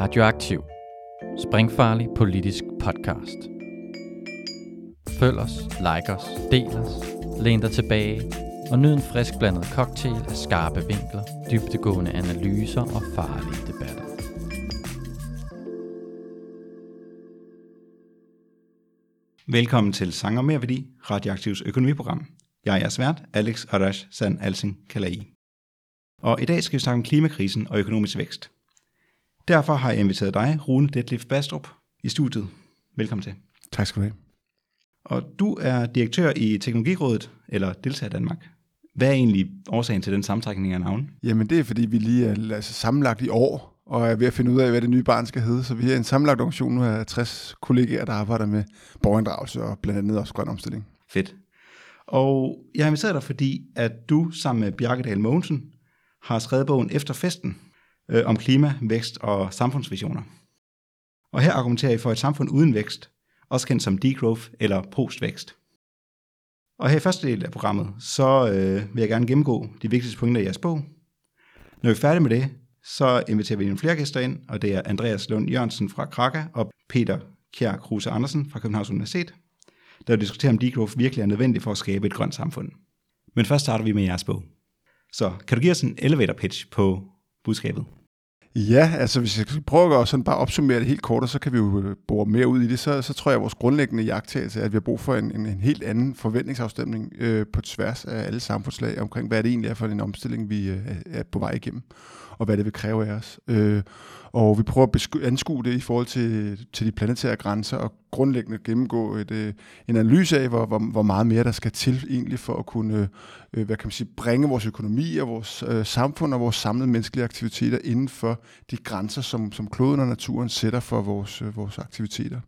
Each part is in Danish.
Radioaktiv. Springfarlig politisk podcast. Følg os, like os, del os, læn dig tilbage og nyd en frisk blandet cocktail af skarpe vinkler, dybtegående analyser og farlige debatter. Velkommen til Sanger Mere Værdi, Radioaktivs økonomiprogram. Jeg er jeres vært, Alex Arash San Alsing Kalai. Og i dag skal vi snakke om klimakrisen og økonomisk vækst. Derfor har jeg inviteret dig, Rune Detlef Bastrup, i studiet. Velkommen til. Tak skal du have. Og du er direktør i Teknologirådet, eller Deltager Danmark. Hvad er egentlig årsagen til den sammentrækning af navn? Jamen det er fordi, vi lige er altså, sammenlagt i år, og er ved at finde ud af, hvad det nye barn skal hedde. Så vi er en sammenlagt organisation nu af 60 kollegaer, der arbejder med borgerinddragelse og blandt andet også grøn omstilling. Fedt. Og jeg har inviteret dig, fordi at du sammen med Bjarke Dahl Mogensen har skrevet bogen Efter festen øh, om klima, vækst og samfundsvisioner. Og her argumenterer I for et samfund uden vækst, også kendt som degrowth eller postvækst. Og her i første del af programmet, så øh, vil jeg gerne gennemgå de vigtigste pointer i jeres bog. Når vi er færdige med det, så inviterer vi nogle flere gæster ind, og det er Andreas Lund Jørgensen fra Kraka og Peter Kjær Kruse Andersen fra Københavns Universitet, der vil diskutere, om degrowth virkelig er nødvendigt for at skabe et grønt samfund. Men først starter vi med jeres bog. Så kan du give os en elevator pitch på budskabet? Ja, altså hvis jeg prøver at sådan bare opsummere det helt kort, og så kan vi jo øh, bore mere ud i det, så, så tror jeg, at vores grundlæggende jagttagelse er, at vi har brug for en, en, en helt anden forventningsafstemning øh, på tværs af alle samfundslag omkring, hvad det egentlig er for en omstilling, vi øh, er på vej igennem, og hvad det vil kræve af os. Øh, og vi prøver at anskue det i forhold til, til de planetære grænser, og grundlæggende gennemgå et, øh, en analyse af, hvor, hvor, hvor meget mere der skal til egentlig for at kunne øh, hvad kan man sige, bringe vores økonomi og vores øh, samfund og vores samlede menneskelige aktiviteter inden for de grænser, som, som kloden og naturen sætter for vores, øh, vores aktiviteter.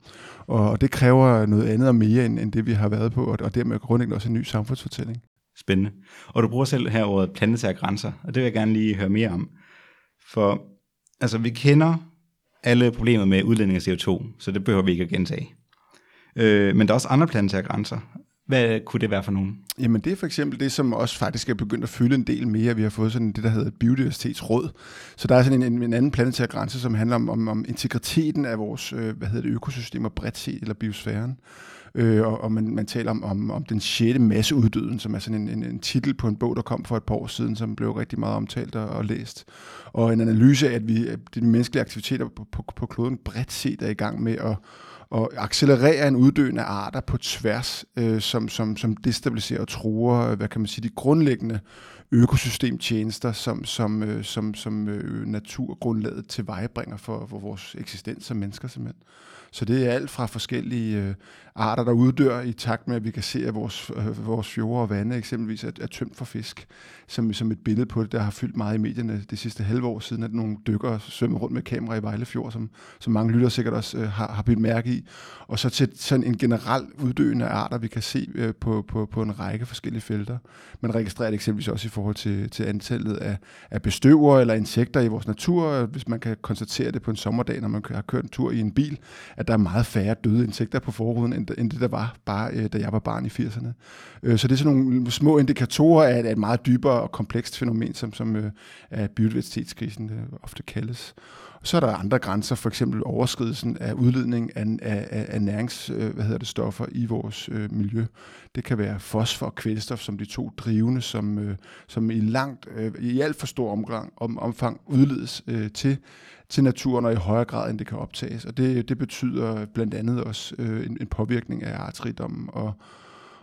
Og, og det kræver noget andet og mere, end, end det vi har været på, og, og dermed grundlæggende også en ny samfundsfortælling. Spændende. Og du bruger selv her ordet planetære grænser, og det vil jeg gerne lige høre mere om. For altså, vi kender alle problemer med udledning af CO2, så det behøver vi ikke at gentage. Øh, men der er også andre planetære grænser. Hvad kunne det være for nogen? Jamen det er for eksempel det, som også faktisk er begyndt at fylde en del mere. Vi har fået sådan det, der hedder biodiversitetsråd. Så der er sådan en, en anden planetær grænse, som handler om, om, om integriteten af vores øh, hvad hedder det, økosystemer bredt set, eller biosfæren. Øh, og, og man, man taler om, om, om den sjette masseuddøden, som er sådan en, en, en titel på en bog, der kom for et par år siden, som blev rigtig meget omtalt og, og læst. Og en analyse af, at vi, de menneskelige aktiviteter på, på, på kloden bredt set er i gang med at og accelerere en uddøende arter på tværs, øh, som, som, som destabiliserer og truer, hvad kan man sige, de grundlæggende økosystemtjenester, som, som, øh, som, som øh, naturgrundlaget tilvejebringer for, for vores eksistens som mennesker simpelthen. Så det er alt fra forskellige øh, arter, der uddør i takt med, at vi kan se, at vores, øh, vores fjorde og vande eksempelvis er, er tømt for fisk, som, som et billede på det, der har fyldt meget i medierne det sidste halve år siden, at nogle dykkere svømmer rundt med kamera i Vejlefjord, som, som mange lytter sikkert også øh, har, har blivet mærke i. Og så til sådan en generel uddøende arter, vi kan se øh, på, på, på en række forskellige felter. Man registrerer det eksempelvis også i forhold til, til antallet af, af bestøvere eller insekter i vores natur, hvis man kan konstatere det på en sommerdag, når man har kørt en tur i en bil, at der er meget færre døde insekter på forruden, end, end det der var bare, øh, da jeg var barn i 80'erne. Øh, så det er sådan nogle små indikatorer af, af et meget dybere og komplekst fænomen, som, som øh, er biodiversitetskrisen øh, ofte kaldes. Så er der andre grænser, for eksempel overskridelsen af udledning af, af, af nærings, øh, hvad hedder det, stoffer i vores øh, miljø. Det kan være fosfor og kvælstof som de to drivende, som, øh, som i langt, øh, i alt for stor omgang, om, omfang udledes øh, til til naturen og i højere grad, end det kan optages. Og det, det betyder blandt andet også øh, en, en påvirkning af artsrigdommen og,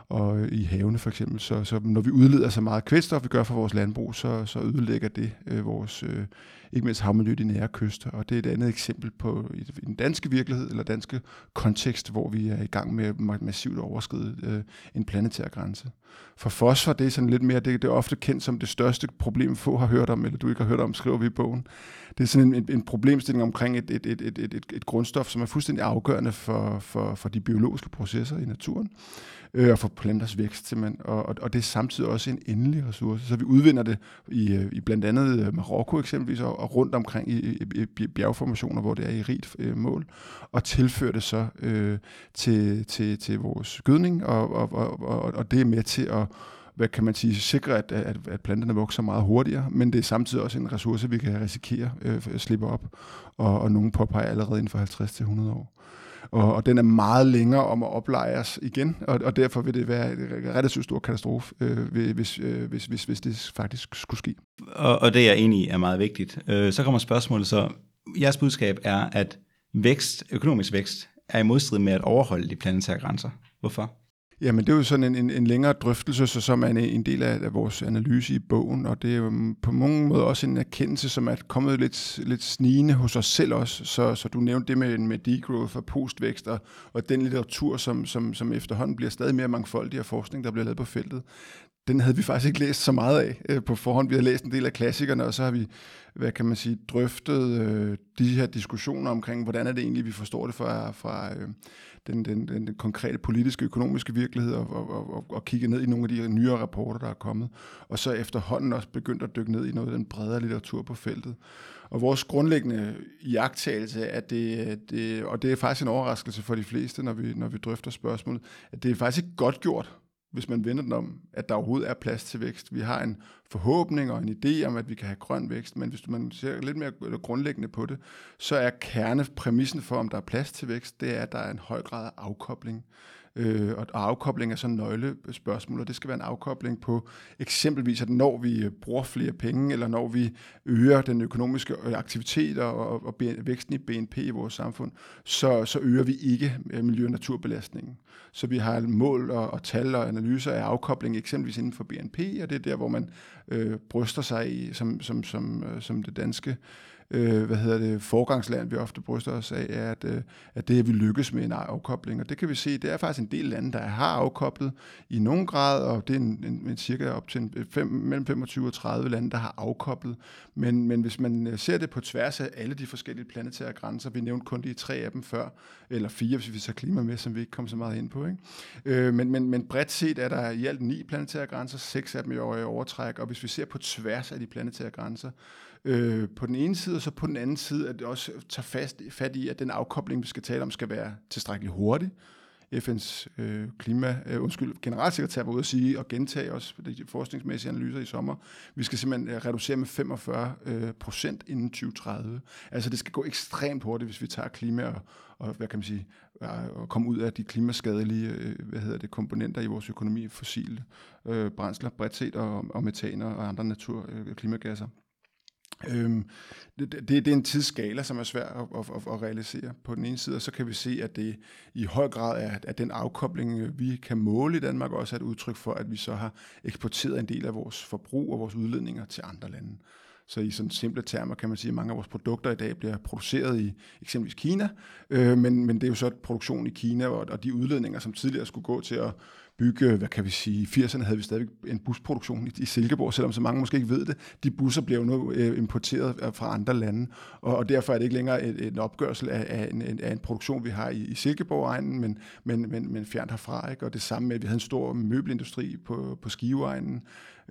og øh, i havene for eksempel. Så, så når vi udleder så meget kvælstof, vi gør for vores landbrug, så, så ødelægger det øh, vores, øh, ikke mindst havmiljøet i nære kyster. Og det er et andet eksempel på en dansk virkelighed, eller danske kontekst, hvor vi er i gang med massivt overskride øh, en planetær grænse. For fosfor, det er sådan lidt mere, det, det er ofte kendt som det største problem, få har hørt om, eller du ikke har hørt om, skriver vi i bogen. Det er sådan en, en, en problemstilling omkring et, et, et, et, et, et grundstof, som er fuldstændig afgørende for, for, for de biologiske processer i naturen øh, og for planters vækst simpelthen. Og, og, og det er samtidig også en endelig ressource. Så vi udvinder det i, øh, i blandt andet øh, Marokko eksempelvis, og, og rundt omkring i, i, i bjergformationer, hvor det er i rigt øh, mål, og tilfører det så øh, til, til, til vores gødning, og, og, og, og, og det er med til at hvad kan man sige, sikre, at, at, at planterne vokser meget hurtigere, men det er samtidig også en ressource, vi kan risikere øh, at slippe op, og, og nogen påpeger allerede inden for 50-100 år. Og, og den er meget længere om at oplejes igen, og, og derfor vil det være en relativt stor katastrofe, øh, hvis, øh, hvis, hvis, hvis det faktisk skulle ske. Og, og det er jeg enig i er meget vigtigt. Øh, så kommer spørgsmålet så, jeres budskab er, at vækst, økonomisk vækst er i modstrid med at overholde de planetære grænser. Hvorfor? Jamen, det er jo sådan en, en, en længere drøftelse, så som er en, en del af, af vores analyse i bogen, og det er jo på mange måder også en erkendelse, som er kommet lidt, lidt snigende hos os selv også. Så, så du nævnte det med, med degrowth og postvækst, og, og den litteratur, som, som, som efterhånden bliver stadig mere mangfoldig af forskning, der bliver lavet på feltet den havde vi faktisk ikke læst så meget af øh, på forhånd. Vi har læst en del af klassikerne, og så har vi, hvad kan man sige, drøftet øh, de her diskussioner omkring, hvordan er det egentlig, vi forstår det fra, fra øh, den, den, den, den konkrete politiske, økonomiske virkelighed, og, og, og, og kigge ned i nogle af de nyere rapporter, der er kommet. Og så efterhånden også begyndt at dykke ned i noget af den bredere litteratur på feltet. Og vores grundlæggende iagttagelse er, at det, det, og det er faktisk en overraskelse for de fleste, når vi, når vi drøfter spørgsmålet, at det er faktisk ikke godt gjort hvis man vender den om, at der overhovedet er plads til vækst. Vi har en forhåbning og en idé om, at vi kan have grøn vækst, men hvis man ser lidt mere grundlæggende på det, så er kernepræmissen for, om der er plads til vækst, det er, at der er en høj grad af afkobling. Øh, og afkobling er sådan en nøglespørgsmål, og det skal være en afkobling på eksempelvis, at når vi øh, bruger flere penge, eller når vi øger den økonomiske øh, aktivitet og, og væksten i BNP i vores samfund, så, så øger vi ikke øh, miljø- og naturbelastningen. Så vi har mål og, og tal og analyser af afkobling eksempelvis inden for BNP, og det er der, hvor man øh, bryster sig i, som, som, som, øh, som det danske øh, hvad hedder det, forgangsland, vi ofte bryster os af, er, at, øh, at det, at vi lykkes med en afkobling. Og det kan vi se, det er faktisk en del lande, der har afkoblet i nogen grad, og det er en, en, en cirka op til en, fem, mellem 25 og 30 lande, der har afkoblet. Men, men hvis man øh, ser det på tværs af alle de forskellige planetære grænser, vi nævnte kun de tre af dem før, eller fire, hvis vi tager klima med, som vi ikke kom så meget ind på. Ikke? Øh, men, men, men bredt set er der i alt ni planetære grænser, seks af dem i overtræk, og hvis vi ser på tværs af de planetære grænser, øh, på den ene side, og så på den anden side, at det også tager fast, fat i, at den afkobling, vi skal tale om, skal være tilstrækkeligt hurtig. FN's øh, klima, øh, undskyld, generalsekretær var ude at sige og gentage også de forskningsmæssige analyser i sommer. Vi skal simpelthen øh, reducere med 45 øh, procent inden 2030. Altså det skal gå ekstremt hurtigt, hvis vi tager klima og, og hvad kan man sige, øh, og komme ud af de klimaskadelige øh, hvad hedder det, komponenter i vores økonomi, fossile øh, brændsler, bredt set, og, og metaner og andre natur- øh, klimagasser. Øhm, det, det, det er en tidsskala, som er svær at, at, at, at realisere på den ene side, og så kan vi se, at det i høj grad er, at den afkobling, øh, vi kan måle i Danmark, også er et udtryk for, at vi så har eksporteret en del af vores forbrug og vores udledninger til andre lande. Så i sådan simple termer kan man sige, at mange af vores produkter i dag bliver produceret i eksempelvis Kina, øh, men, men det er jo så produktion i Kina, og, og de udledninger, som tidligere skulle gå til at bygge, hvad kan vi sige, i 80'erne havde vi stadig en busproduktion i, i Silkeborg, selvom så mange måske ikke ved det. De busser bliver jo nu øh, importeret øh, fra andre lande, og, og derfor er det ikke længere en, en opgørsel af, af, en, af en produktion, vi har i, i Silkeborg-egnen, men, men, men, men fjernt herfra. Ikke? Og det samme med, at vi havde en stor møbelindustri på, på Skiveegnen,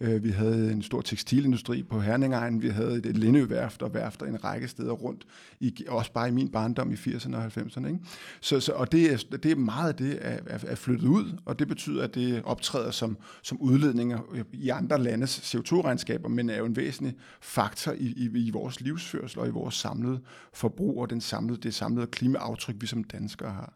Øh, vi havde en stor tekstilindustri på Herningegnen, vi havde et lindeværft og værfter en række steder rundt, i, også bare i min barndom i 80'erne og 90'erne. Ikke? Så, så, og det er, det er meget af det er, er, er flyttet ud, og det betyder, at det optræder som, som udledninger i andre landes CO2-regnskaber, men er jo en væsentlig faktor i, i, i vores livsførsel og i vores samlede forbrug og den samlede, det samlede klimaaftryk, vi som danskere har.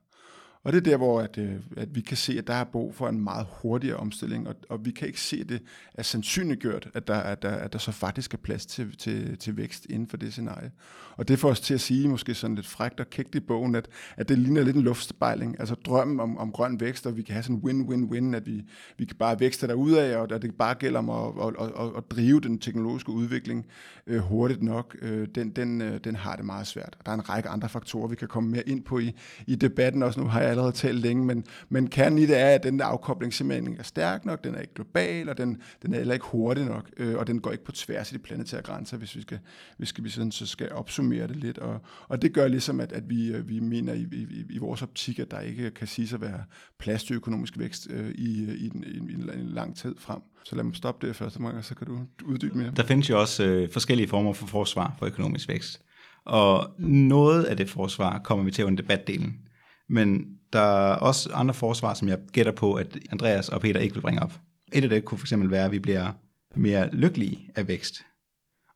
Og det er der, hvor at, øh, at vi kan se, at der er brug for en meget hurtigere omstilling, og, og vi kan ikke se det er sandsynliggjort, at der, at der, at der så faktisk er plads til, til, til vækst inden for det scenarie. Og det får os til at sige, måske sådan lidt frækt og kægt i bogen, at, at det ligner lidt en luftspejling, altså drømmen om, om grøn vækst, og vi kan have sådan win-win-win, at vi, vi kan bare vækste derudad, og at det bare gælder om at, at, at, at drive den teknologiske udvikling øh, hurtigt nok, øh, den, den, øh, den har det meget svært. Der er en række andre faktorer, vi kan komme mere ind på i, i debatten også. Nu har jeg allerede talt længe, men, men kernen i det er, at den der afkobling simpelthen ikke er stærk nok, den er ikke global, og den, den er heller ikke hurtig nok, øh, og den går ikke på tværs af de planetære grænser, hvis vi skal, hvis vi sådan, så skal opsummere det lidt. Og, og det gør ligesom, at, at vi, øh, vi mener i, i, i vores optik, at der ikke kan sige at være plads til økonomisk vækst øh, i, i, den, i, en, en lang tid frem. Så lad mig stoppe det første gang, så kan du uddybe mere. Der findes jo også øh, forskellige former for forsvar for økonomisk vækst. Og noget af det forsvar kommer vi til under debatdelen. Men der er også andre forsvar, som jeg gætter på, at Andreas og Peter ikke vil bringe op. Et af det kunne fx være, at vi bliver mere lykkelige af vækst.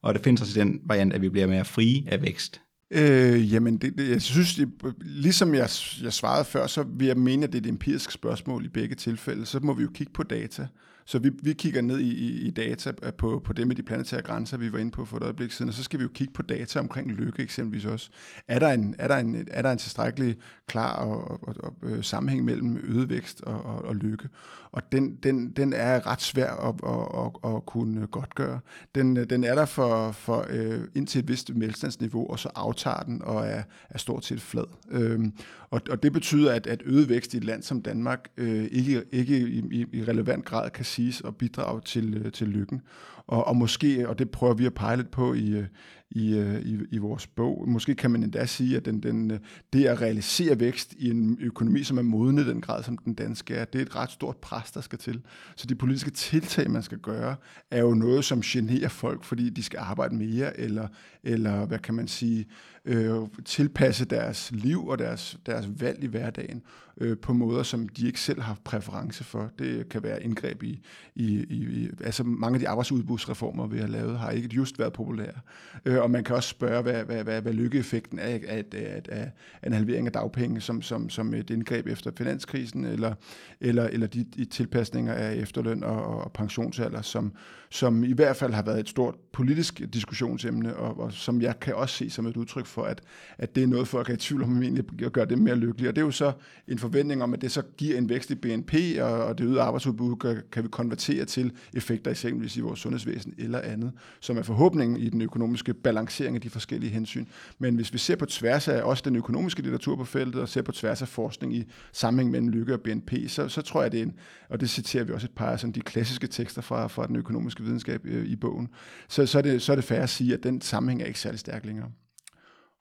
Og det findes også den variant, at vi bliver mere frie af vækst. Øh, jamen, det, det, jeg synes, det, ligesom jeg, jeg svarede før, så vil jeg mene, at det er et empirisk spørgsmål i begge tilfælde. Så må vi jo kigge på data. Så vi, vi kigger ned i, i, i data øh, på, på det med de planetære grænser, vi var inde på for et øjeblik siden, og så skal vi jo kigge på data omkring lykke eksempelvis også. Er der en, er der en, er der en tilstrækkelig klar og, og, og, og øh, sammenhæng mellem øget vækst og, og, og lykke? Og den, den, den er ret svær at, at, at, at kunne godt gøre. Den, den er der for, for øh, indtil et vist velstandsniveau, og så aftager den og er, er stort set flad. Øhm, og, og det betyder, at, at øget vækst i et land som Danmark øh, ikke, ikke i, i, i relevant grad kan siges at bidrage til, øh, til lykken. Og, og måske, og det prøver vi at pege lidt på i, øh, i, øh, i, i vores bog. Måske kan man endda sige, at den, den, det at realisere vækst i en økonomi, som er modnet den grad, som den danske er, det er et ret stort pres, der skal til. Så de politiske tiltag, man skal gøre, er jo noget, som generer folk, fordi de skal arbejde mere, eller, eller hvad kan man sige, øh, tilpasse deres liv og deres, deres valg i hverdagen øh, på måder, som de ikke selv har præference for. Det kan være indgreb i, i, i altså mange af de arbejdsudbudsreformer, vi har lavet, har ikke just været populære. Øh, og man kan også spørge, hvad, hvad, hvad, hvad lykkeeffekten er af, af, af, af en halvering af dagpenge som, som, som et indgreb efter finanskrisen, eller, eller, eller de, de tilpasninger af efterløn og, og pensionsalder, som, som i hvert fald har været et stort politisk diskussionsemne, og, og som jeg kan også se som et udtryk for, at, at det er noget, folk er i tvivl om, egentlig at gøre dem mere lykkelige. Og det er jo så en forventning om, at det så giver en vækst i BNP, og, og det øgede arbejdsudbud kan, kan vi konvertere til effekter eksempelvis i vores sundhedsvæsen eller andet, som er forhåbningen i den økonomiske balancering af de forskellige hensyn. Men hvis vi ser på tværs af også den økonomiske litteratur på feltet, og ser på tværs af forskning i sammenhæng mellem lykke og BNP, så, så tror jeg, det er en, og det citerer vi også et par af sådan de klassiske tekster fra, fra den økonomiske videnskab øh, i bogen, så, så, er det, så er det fair at sige, at den sammenhæng er ikke særlig stærk længere.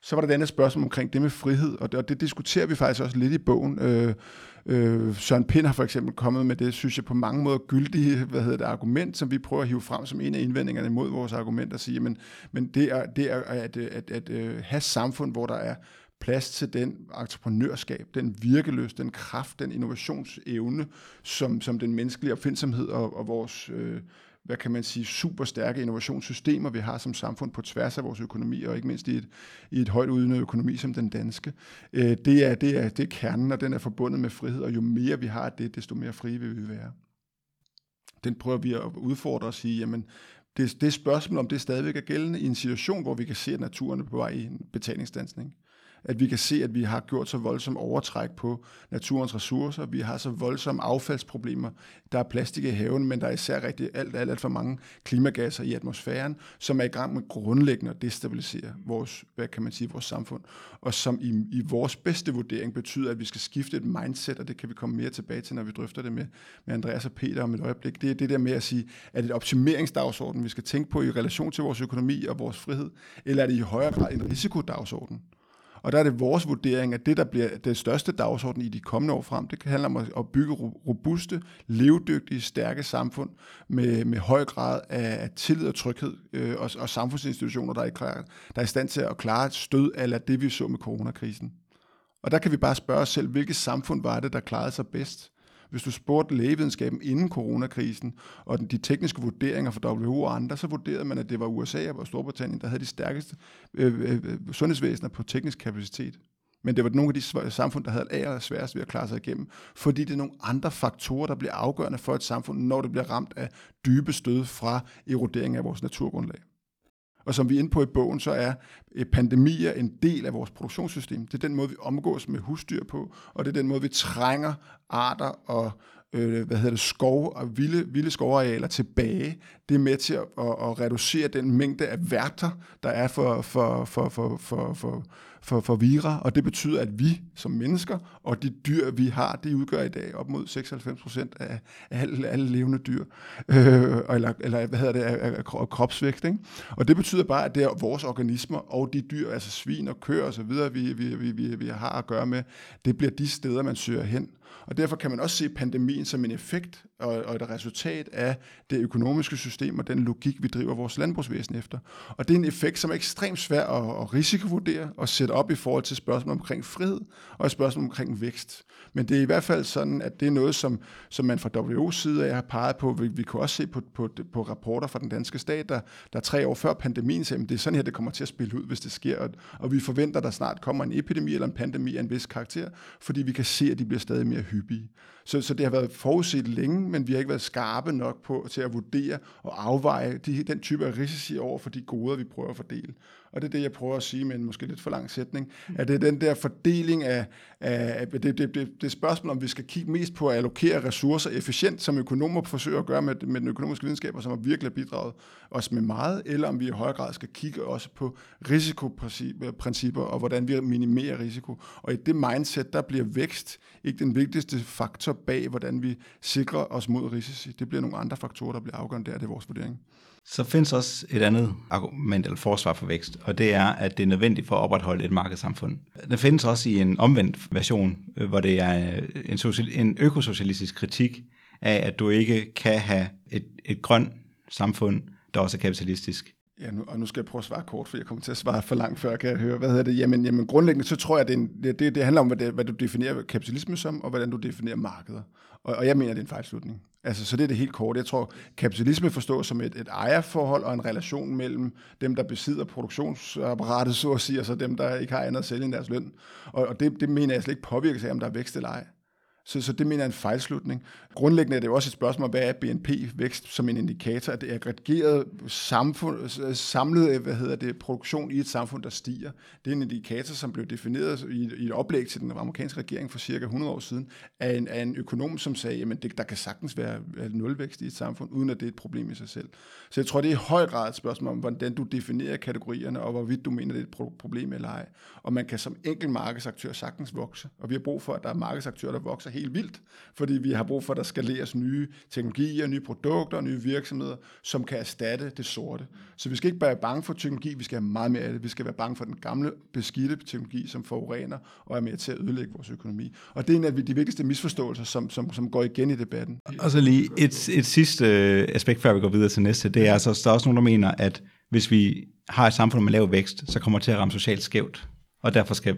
Så var der det andet spørgsmål omkring det med frihed, og det, og det diskuterer vi faktisk også lidt i bogen. Øh, øh, Søren Pind har for eksempel kommet med det, synes jeg, på mange måder gyldige hvad hedder det, argument, som vi prøver at hive frem som en af indvendingerne mod vores argument, og sige, men, men det er, det er at, at, at, at, have samfund, hvor der er plads til den entreprenørskab, den virkeløst, den kraft, den innovationsevne, som, som den menneskelige opfindsomhed og, og vores øh, hvad kan man sige, super stærke innovationssystemer, vi har som samfund på tværs af vores økonomi, og ikke mindst i et, i et højt udnyttet økonomi som den danske. Øh, det, er, det, er, det er kernen, og den er forbundet med frihed, og jo mere vi har det, desto mere frie vil vi være. Den prøver vi at udfordre og sige, jamen, det, det spørgsmål, om det stadigvæk er gældende i en situation, hvor vi kan se, at naturen er på vej i en betalingsdansning at vi kan se, at vi har gjort så voldsom overtræk på naturens ressourcer. Vi har så voldsomme affaldsproblemer. Der er plastik i haven, men der er især rigtig alt, alt, alt for mange klimagasser i atmosfæren, som er i gang med grundlæggende at destabilisere vores, hvad kan man sige, vores samfund. Og som i, i vores bedste vurdering betyder, at vi skal skifte et mindset, og det kan vi komme mere tilbage til, når vi drøfter det med, med Andreas og Peter om et øjeblik. Det er det der med at sige, at det et optimeringsdagsorden, vi skal tænke på i relation til vores økonomi og vores frihed, eller er det i højere grad en risikodagsorden? Og der er det vores vurdering, at det, der bliver det største dagsorden i de kommende år frem, det handler om at bygge robuste, levedygtige, stærke samfund med, med høj grad af tillid og tryghed øh, og, og samfundsinstitutioner, der er, klar, der er i stand til at klare et stød af det, vi så med coronakrisen. Og der kan vi bare spørge os selv, hvilket samfund var det, der klarede sig bedst? Hvis du spurgte lægevidenskaben inden coronakrisen, og de tekniske vurderinger fra WHO og andre, så vurderede man, at det var USA og Storbritannien, der havde de stærkeste øh, øh, øh, sundhedsvæsener på teknisk kapacitet. Men det var nogle af de samfund, der havde aller sværest ved at klare sig igennem, fordi det er nogle andre faktorer, der bliver afgørende for et samfund, når det bliver ramt af dybe stød fra erodering af vores naturgrundlag. Og som vi er inde på i bogen, så er øh, pandemier en del af vores produktionssystem. Det er den måde, vi omgås med husdyr på, og det er den måde, vi trænger arter og øh, hvad hedder det, skov og vilde, vilde skovarealer tilbage. Det er med til at, at, at reducere den mængde af værter, der er for, for, for, for, for, for, for, for vira, og det betyder, at vi som mennesker og de dyr, vi har, de udgør i dag op mod 96 procent af, af alle, alle levende dyr, øh, eller, eller hvad hedder det, af, af kropsvægt. Ikke? Og det betyder bare, at det er vores organismer og de dyr, altså svin og køer osv., vi, vi, vi, vi, vi har at gøre med, det bliver de steder, man søger hen. Og derfor kan man også se pandemien som en effekt og, og et resultat af det økonomiske system og den logik, vi driver vores landbrugsvæsen efter. Og det er en effekt, som er ekstremt svær at, at risikovurdere og sætte op i forhold til spørgsmål omkring frihed og spørgsmål omkring vækst. Men det er i hvert fald sådan, at det er noget, som, som man fra WO's side af har peget på. Vi, vi kunne også se på, på, på rapporter fra den danske stat, der, der tre år før pandemien sagde, at det er sådan her, det kommer til at spille ud, hvis det sker. Og, og vi forventer, at der snart kommer en epidemi eller en pandemi af en vis karakter, fordi vi kan se, at de bliver stadig mere hyppige. Så, så det har været forudset længe, men vi har ikke været skarpe nok på til at vurdere og afveje de, den type af risici over for de goder, vi prøver at fordele. Og det er det, jeg prøver at sige med en måske lidt for lang sætning, at det er den der fordeling af, af det, det, det, det spørgsmål, om vi skal kigge mest på at allokere ressourcer efficient, som økonomer forsøger at gøre med, med den økonomiske videnskab, og som har virkelig bidraget os med meget, eller om vi i højere grad skal kigge også på risikoprincipper, og hvordan vi minimerer risiko. Og i det mindset, der bliver vækst ikke den vigtigste faktor bag, hvordan vi sikrer os mod risici. Det bliver nogle andre faktorer, der bliver afgørende der, det er vores vurdering. Så findes også et andet argument eller forsvar for vækst, og det er, at det er nødvendigt for at opretholde et markedssamfund. Det findes også i en omvendt version, øh, hvor det er øh, en, social, en økosocialistisk kritik af, at du ikke kan have et, et grønt samfund, der også er kapitalistisk. Ja, nu, og nu skal jeg prøve at svare kort, for jeg kommer til at svare for langt før, kan jeg høre. Hvad hedder det? Jamen, jamen grundlæggende, så tror jeg, at det, det, det handler om, hvad, det, hvad du definerer kapitalisme som, og hvordan du definerer markeder. Og, og jeg mener, det er en fejlslutning. Altså, så det er det helt kort. Jeg tror, kapitalisme forstås som et, et ejerforhold og en relation mellem dem, der besidder produktionsapparatet, så at sige, og så dem, der ikke har andet at sælge end deres løn. Og, og det, det mener jeg slet ikke påvirker af, om der er vækst eller ej. Så, så det mener jeg er en fejlslutning. Grundlæggende er det jo også et spørgsmål, hvad er BNP-vækst som en indikator? Er det aggregeret samfund, samlet hvad hedder det, produktion i et samfund, der stiger. Det er en indikator, som blev defineret i, i et oplæg til den amerikanske regering for cirka 100 år siden af en, af en økonom, som sagde, at der kan sagtens være nulvækst i et samfund, uden at det er et problem i sig selv. Så jeg tror, det er i høj grad et spørgsmål om, hvordan du definerer kategorierne, og hvorvidt du mener, det er et problem eller ej. Og man kan som enkelt markedsaktør sagtens vokse. Og vi har brug for, at der er markedsaktører, der vokser helt vildt, fordi vi har brug for, at der skaleres nye teknologier, nye produkter og nye virksomheder, som kan erstatte det sorte. Så vi skal ikke bare være bange for teknologi, vi skal have meget mere af det. Vi skal være bange for den gamle, beskidte teknologi, som forurener og er med til at ødelægge vores økonomi. Og det er en af de vigtigste misforståelser, som, som, som går igen i debatten. Og så lige et, et sidste øh, aspekt, før vi går videre til næste, det er altså, der er også nogen, der mener, at hvis vi har et samfund med lav vækst, så kommer det til at ramme socialt skævt. Og derfor skal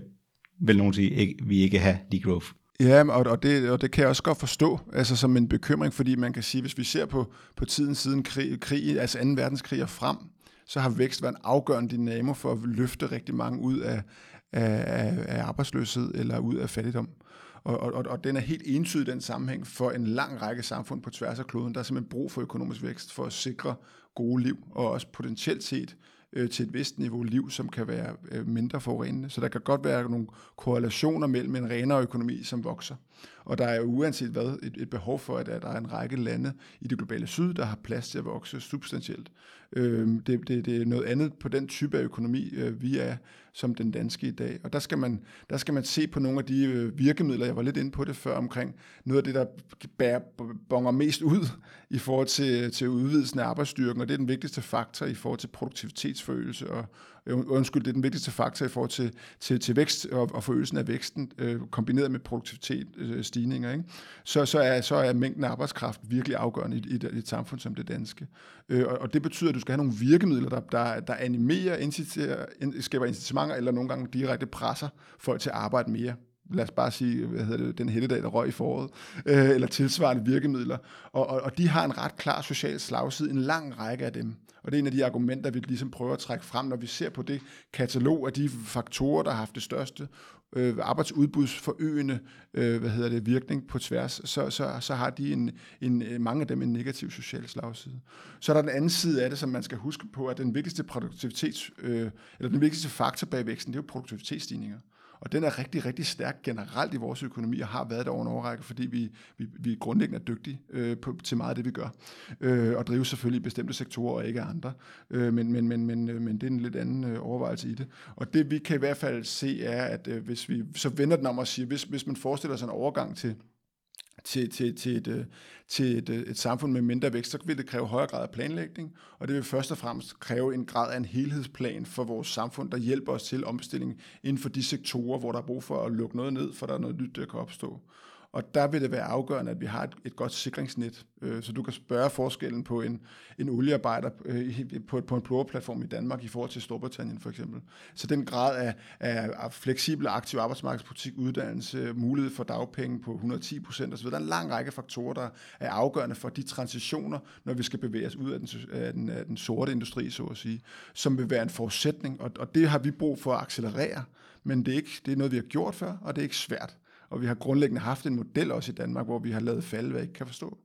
vel nogen sige, at vi ikke have degrowth. Ja, og, og, det, og det kan jeg også godt forstå, altså som en bekymring, fordi man kan sige, hvis vi ser på, på tiden siden krig, krig, altså 2. verdenskrig og frem, så har vækst været en afgørende dynamo for at løfte rigtig mange ud af, af, af arbejdsløshed eller ud af fattigdom. Og, og, og den er helt entydig den sammenhæng for en lang række samfund på tværs af kloden. Der er simpelthen brug for økonomisk vækst for at sikre gode liv, og også potentielt set øh, til et vist niveau liv, som kan være øh, mindre forurenende. Så der kan godt være nogle korrelationer mellem en renere økonomi, som vokser. Og der er jo uanset hvad et, et behov for, at, at der er en række lande i det globale syd, der har plads til at vokse substantielt. Øh, det, det, det er noget andet på den type af økonomi, øh, vi er som den danske i dag. Og der skal man, der skal man se på nogle af de øh, virkemidler, jeg var lidt inde på det før, omkring noget af det, der bærer, bonger mest ud i forhold til, til udvidelsen af arbejdsstyrken, og det er den vigtigste faktor i forhold til produktivitetsforøgelse og, Øh, undskyld, det er den vigtigste faktor i forhold til, til, til vækst og, og forøgelsen af væksten, øh, kombineret med produktivitetsstigninger, øh, ikke? Så, så, er, så er mængden af arbejdskraft virkelig afgørende i, i, et, i et samfund som det danske. Øh, og, og det betyder, at du skal have nogle virkemidler, der, der, der animerer, inciterer, skaber incitamenter, eller nogle gange direkte presser folk til at arbejde mere lad os bare sige, hvad hedder det, den helligdag, der røg i foråret, øh, eller tilsvarende virkemidler. Og, og, og de har en ret klar social slagside, en lang række af dem. Og det er en af de argumenter, vi ligesom prøver at trække frem, når vi ser på det katalog af de faktorer, der har haft det største øh, arbejdsudbudsforøgende øh, hvad hedder det, virkning på tværs, så, så, så har de en, en, øh, mange af dem en negativ social slagside. Så er der den anden side af det, som man skal huske på, at den vigtigste produktivitets, øh, eller den vigtigste faktor bag væksten, det er jo produktivitetsstigninger. Og den er rigtig, rigtig stærk generelt i vores økonomi, og har været der over en overrække, fordi vi, vi, vi grundlæggende er dygtige øh, på, til meget af det, vi gør. Øh, og driver selvfølgelig i bestemte sektorer og ikke andre. Øh, men, men, men, men, øh, men det er en lidt anden øh, overvejelse i det. Og det vi kan i hvert fald se er, at øh, hvis vi så vender den om og siger, hvis, hvis man forestiller sig en overgang til til, til, til, et, øh, til et, øh, et samfund med mindre vækst, så vil det kræve højere grad af planlægning, og det vil først og fremmest kræve en grad af en helhedsplan for vores samfund, der hjælper os til omstilling inden for de sektorer, hvor der er brug for at lukke noget ned, for der er noget nyt, der kan opstå. Og der vil det være afgørende, at vi har et, et godt sikringsnet, øh, så du kan spørge forskellen på en, en oliearbejder øh, på, på en platform i Danmark i forhold til Storbritannien for eksempel. Så den grad af, af, af fleksibel aktiv arbejdsmarkedspolitik, uddannelse, mulighed for dagpenge på 110 procent osv., der er en lang række faktorer, der er afgørende for de transitioner, når vi skal bevæge os ud af den, af den, af den sorte industri, så at sige, som vil være en forudsætning, og, og det har vi brug for at accelerere, men det er, ikke, det er noget, vi har gjort før, og det er ikke svært. Og vi har grundlæggende haft en model også i Danmark, hvor vi har lavet falde, hvad jeg ikke kan forstå.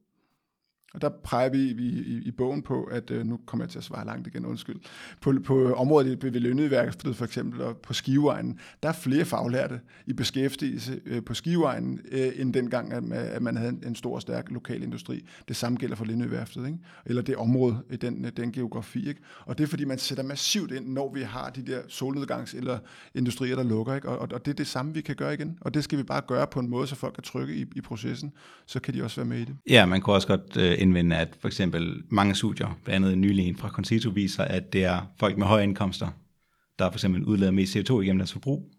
Og der peger vi i, i, i bogen på, at øh, nu kommer jeg til at svare langt igen, undskyld. På, på området ved Lønnedværket for eksempel, og på Skiveegnen, der er flere faglærte i beskæftigelse øh, på Skiveegnen, øh, end dengang, at, at man havde en, en stor og stærk lokal industri. Det samme gælder for Lindøværftet, ikke? eller det område i den, øh, den geografi. Ikke? Og det er fordi, man sætter massivt ind, når vi har de der solnedgangs- eller industrier, der lukker. Ikke? Og, og det er det samme, vi kan gøre igen. Og det skal vi bare gøre på en måde, så folk er trygge i, i processen. Så kan de også være med i det. Ja, man kunne også godt øh indvende, at for eksempel mange studier, blandt andet nylig en fra Concito, viser, at det er folk med høje indkomster, der for eksempel udleder mest CO2 igennem deres forbrug.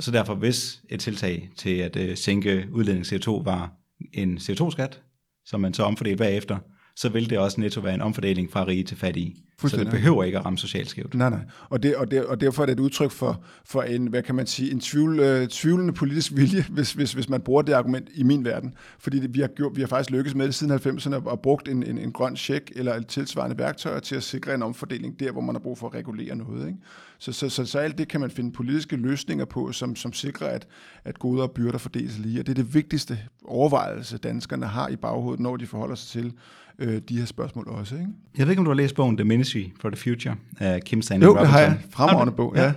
Så derfor, hvis et tiltag til at øh, sænke udledning CO2 var en CO2-skat, som man så omfordelte bagefter, så vil det også netto være en omfordeling fra rige til fattige. Så det behøver ikke at ramme socialt skævt. Nej, nej. Og, det, og, det, og derfor er det et udtryk for, for en, hvad kan man sige, en tvivl, øh, tvivlende politisk vilje, hvis, hvis, hvis man bruger det argument i min verden. Fordi det, vi, har gjort, vi har faktisk lykkes med det siden 90'erne og brugt en, en, en grøn check eller et tilsvarende værktøj til at sikre en omfordeling der, hvor man har brug for at regulere noget. Ikke? Så, så, så, så alt det kan man finde politiske løsninger på, som, som sikrer, at, at goder og byrder fordeles lige. Og det er det vigtigste overvejelse, danskerne har i baghovedet, når de forholder sig til øh, de her spørgsmål også. Ikke? Jeg ved ikke, om du har læst bogen The Ministry for the Future af Kim Stanley Jo, Robinson. det har jeg. Fremragende bog, ja.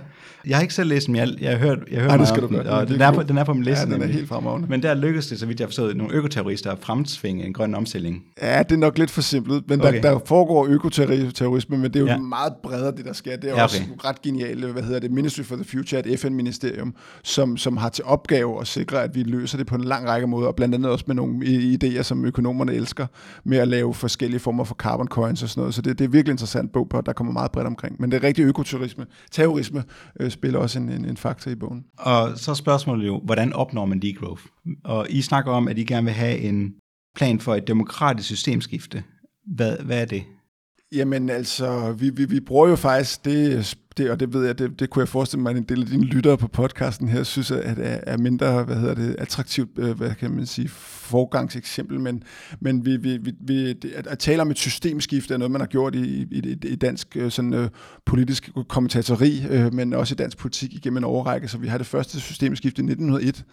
Jeg har ikke selv læst den, men jeg, jeg har hørt, jeg har hørt Ej, det meget skal om du den, og den er, på, den er på min liste. Ja, den er nemlig. helt fremragende. Men der lykkedes det, så vidt jeg har forstået, nogle økoterrorister at fremtvinge en grøn omstilling. Ja, det er nok lidt for simpelt, men okay. Der, der foregår økoterrorisme, men det er jo ja. Ja. meget bredere, det der sker. Det er ja, Ja, okay. også ret genialt, hvad hedder det, Ministry for the Future, et FN-ministerium, som, som har til opgave at sikre, at vi løser det på en lang række måder, og blandt andet også med nogle idéer, som økonomerne elsker, med at lave forskellige former for carbon coins og sådan noget. Så det, det er virkelig interessant bog, på, der kommer meget bredt omkring. Men det er rigtig økoterrorisme. Terrorisme øh, spiller også en, en, en faktor i bogen. Og så er spørgsmålet jo, hvordan opnår man degrowth? Og I snakker om, at I gerne vil have en plan for et demokratisk systemskifte. Hvad, hvad er det? Jamen altså, vi, vi, vi bruger jo faktisk det, det, og det ved jeg, det, det kunne jeg forestille mig, at en del af dine lyttere på podcasten her synes, at er, er mindre, hvad hedder det, attraktivt, øh, hvad kan man sige, forgangseksempel, men, men vi, vi, vi, vi, det- at, at tale om et systemskifte er noget, man har gjort i, i, i, i dansk øh, sådan, øh, politisk kommentatori, øh, men også i dansk politik igennem en overrække, så vi har det første systemskifte i 1901,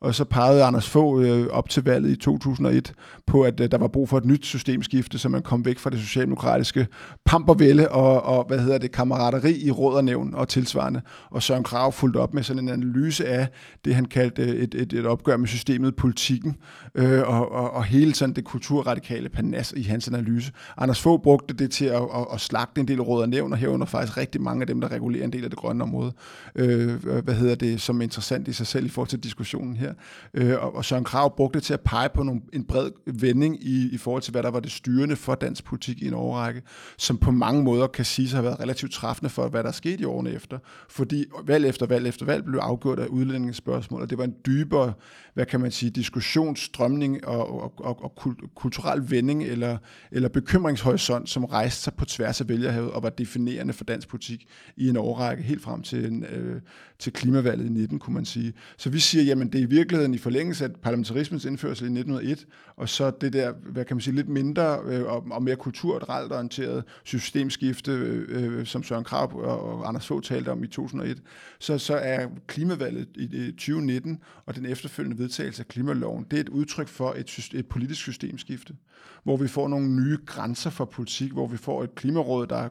og så pegede Anders Fogh øh, op til valget i 2001 på, at øh, der var brug for et nyt systemskifte, så man kom væk fra det socialdemokratiske pampervælde og, og hvad hedder det, kammerateri i råd og nævn og tilsvarende. Og Søren Krav fulgte op med sådan en analyse af det, han kaldte øh, et, et, et opgør med systemet, politikken, øh, og, og, og hele sådan det kulturradikale panas i hans analyse. Anders Fogh brugte det til at, at, at slagte en del råd og nævn, og herunder faktisk rigtig mange af dem, der regulerer en del af det grønne område. Øh, hvad hedder det, som er interessant i sig selv i forhold til diskussionen her. Øh, og, og Søren Krav brugte det til at pege på nogle, en bred vending i, i forhold til, hvad der var det styrende for dansk politik i en overrække, som på mange måder kan sige sig har have været relativt træffende for, hvad der skete i årene efter. Fordi valg efter valg efter valg blev afgjort af udlændingsspørgsmål, og det var en dybere, hvad kan man sige, diskussionsstrømning og, og, og, og kulturel vending eller, eller bekymringshorisont, som rejste sig på tværs af vælgerhavet og var definerende for dansk politik i en årrække, helt frem til, en, øh, til klimavalget i 19, kunne man sige. Så vi siger, jamen det er i virkeligheden i forlængelse af parlamentarismens indførsel i 1901, og så det der, hvad kan man sige, lidt mindre øh, og, og mere kulturelt orienteret systemskifte, øh, øh som Søren Krab og, og Anders Fogh talte om i 2001, så, så er klimavalget i, 2019 og den efterfølgende vedtagelse af klimaloven, det er et udtryk for et, et politisk systemskifte, hvor vi får nogle nye grænser for politik, hvor vi får et klimaråd, der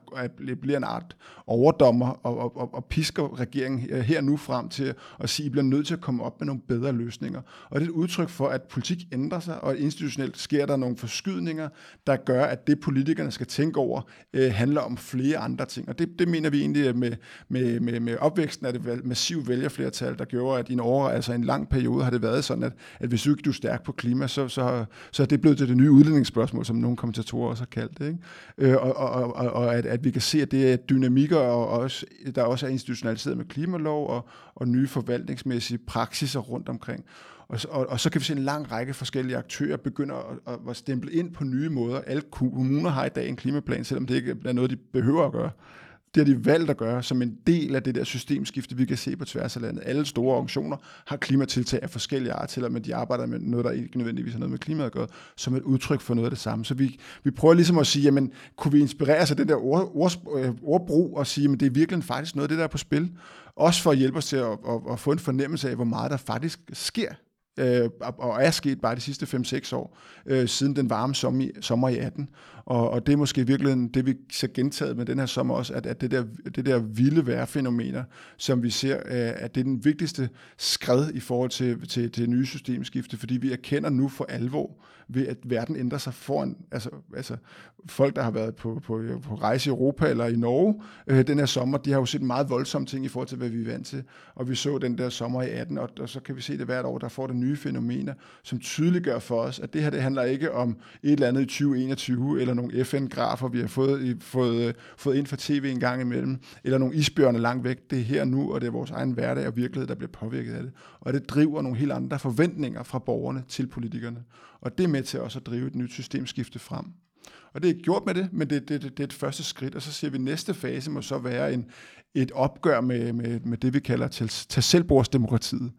bliver en art overdommer og, og, og, og pisker regeringen her- nu frem til at sige, at I bliver nødt til at komme op med nogle bedre løsninger. Og det er et udtryk for, at politik ændrer sig, og institutionelt sker der nogle forskydninger, der gør, at det politikerne skal tænke over, øh, handler om flere andre ting. Og det, det mener vi egentlig med, med, med, med opvæksten af det massive vælgerflertal, der gjorde, at i en år, altså en lang periode, har det været sådan, at, at hvis du ikke du er stærk på klima, så, så, så er det blevet til det nye udlændingsspørgsmål, som nogle kommentatorer også har kaldt det. Ikke? Øh, og og, og, og at, at vi kan se, at det er dynamikker, og også, der også er institutionaliseret med klimalov og, og nye forvaltningsmæssige praksiser rundt omkring. Og, og, og så kan vi se en lang række forskellige aktører begynder at, at, at stemple ind på nye måder. Alle kommuner har i dag en klimaplan, selvom det ikke er noget, de behøver at gøre. Det har de valgt at gøre som en del af det der systemskifte, vi kan se på tværs af landet. Alle store organisationer har klimatiltag af forskellige art, selvom de arbejder med noget, der ikke nødvendigvis har noget med klimaet at gøre, som et udtryk for noget af det samme. Så vi, vi prøver ligesom at sige, jamen, kunne vi inspirere sig af den der ord, ord, øh, ordbrug og sige, at det er virkelig faktisk noget af det, der er på spil. Også for at hjælpe os til at, at, at få en fornemmelse af, hvor meget der faktisk sker øh, og er sket bare de sidste 5-6 år, øh, siden den varme sommer, sommer i 18. Og, og det er måske virkelig det, vi ser gentaget med den her sommer også, at, at det, der, det der vilde vejrfænomener, som vi ser, øh, at det er den vigtigste skred i forhold til, til, til nye systemskifte, fordi vi erkender nu for alvor, ved at verden ændrer sig foran, altså, altså folk, der har været på, på, på rejse i Europa eller i Norge øh, den her sommer, de har jo set meget voldsomme ting i forhold til, hvad vi er vant til. Og vi så den der sommer i 18, og, og så kan vi se det hvert år, der får det nye fænomener, som tydeliggør for os, at det her det handler ikke om et eller andet i 2021, eller nogle FN-grafer, vi har fået, fået, øh, fået ind fra tv en gang imellem, eller nogle isbjørne langt væk. Det er her nu, og det er vores egen hverdag og virkelighed, der bliver påvirket af det. Og det driver nogle helt andre forventninger fra borgerne til politikerne. Og det er med til også at drive et nyt systemskifte frem. Og det er gjort med det, men det, det, det, det er et første skridt, og så siger vi, at næste fase må så være en, et opgør med, med, med det, vi kalder til, til selvbordsdemokratiet.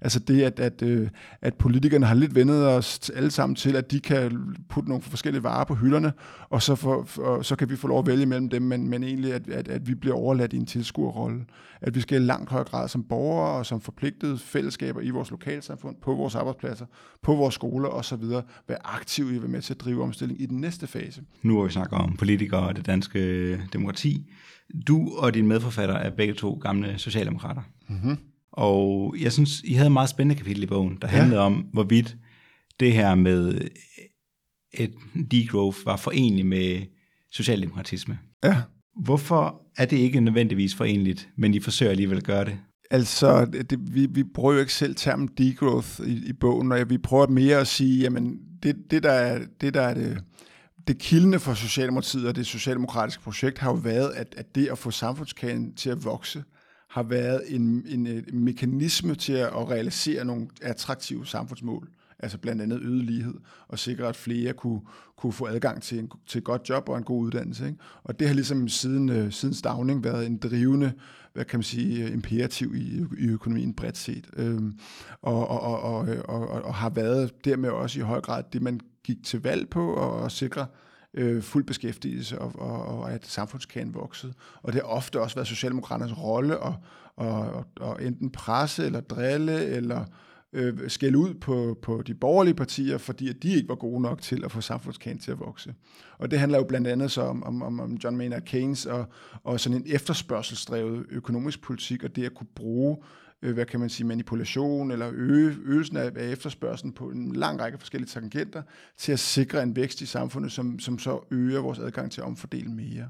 Altså det, at, at, øh, at politikerne har lidt vendet os alle sammen til, at de kan putte nogle forskellige varer på hylderne, og så, for, for, så kan vi få lov at vælge mellem dem, men, men egentlig, at, at, at vi bliver overladt i en tilskuerrolle. At vi skal i langt højere grad som borgere og som forpligtede fællesskaber i vores lokalsamfund, på vores arbejdspladser, på vores skoler osv., være aktive i at være med til at drive omstilling i den næste fase. Nu har vi snakket om politikere og det danske demokrati. Du og din medforfatter er begge to gamle socialdemokrater. Mm-hmm. Og jeg synes, I havde et meget spændende kapitel i bogen, der handlede ja. om, hvorvidt det her med et degrowth var forenligt med socialdemokratisme. Ja. Hvorfor er det ikke nødvendigvis forenligt, men I forsøger alligevel at gøre det? Altså, det, vi, vi bruger jo ikke selv termen degrowth i, i bogen, og vi prøver mere at sige, jamen, det, det der er det, der er det, det kildende for Socialdemokratiet og det socialdemokratiske projekt har jo været, at, at det at få samfundskagen til at vokse, har været en, en, en mekanisme til at realisere nogle attraktive samfundsmål. Altså blandt andet øget lighed, og sikre, at flere kunne, kunne få adgang til, en, til et godt job og en god uddannelse. Ikke? Og det har ligesom siden, øh, siden stavning været en drivende, hvad kan man sige, øh, imperativ i, i økonomien bredt set. Øhm, og, og, og, og, og, og har været dermed også i høj grad det, man gik til valg på, og, og sikre øh, fuld beskæftigelse, og, og, og at samfundskagen voksede. Og det har ofte også været Socialdemokraternes rolle at, at, og enten presse eller drille eller øh, skælde ud på, på de borgerlige partier, fordi at de ikke var gode nok til at få samfundskagen til at vokse. Og det handler jo blandt andet så om, om, om John Maynard Keynes og, og sådan en efterspørgselsdrevet økonomisk politik, og det at kunne bruge øh, hvad kan man sige, manipulation eller øge, øgelsen af, af efterspørgselen på en lang række forskellige tangenter til at sikre en vækst i samfundet, som, som så øger vores adgang til at omfordele mere.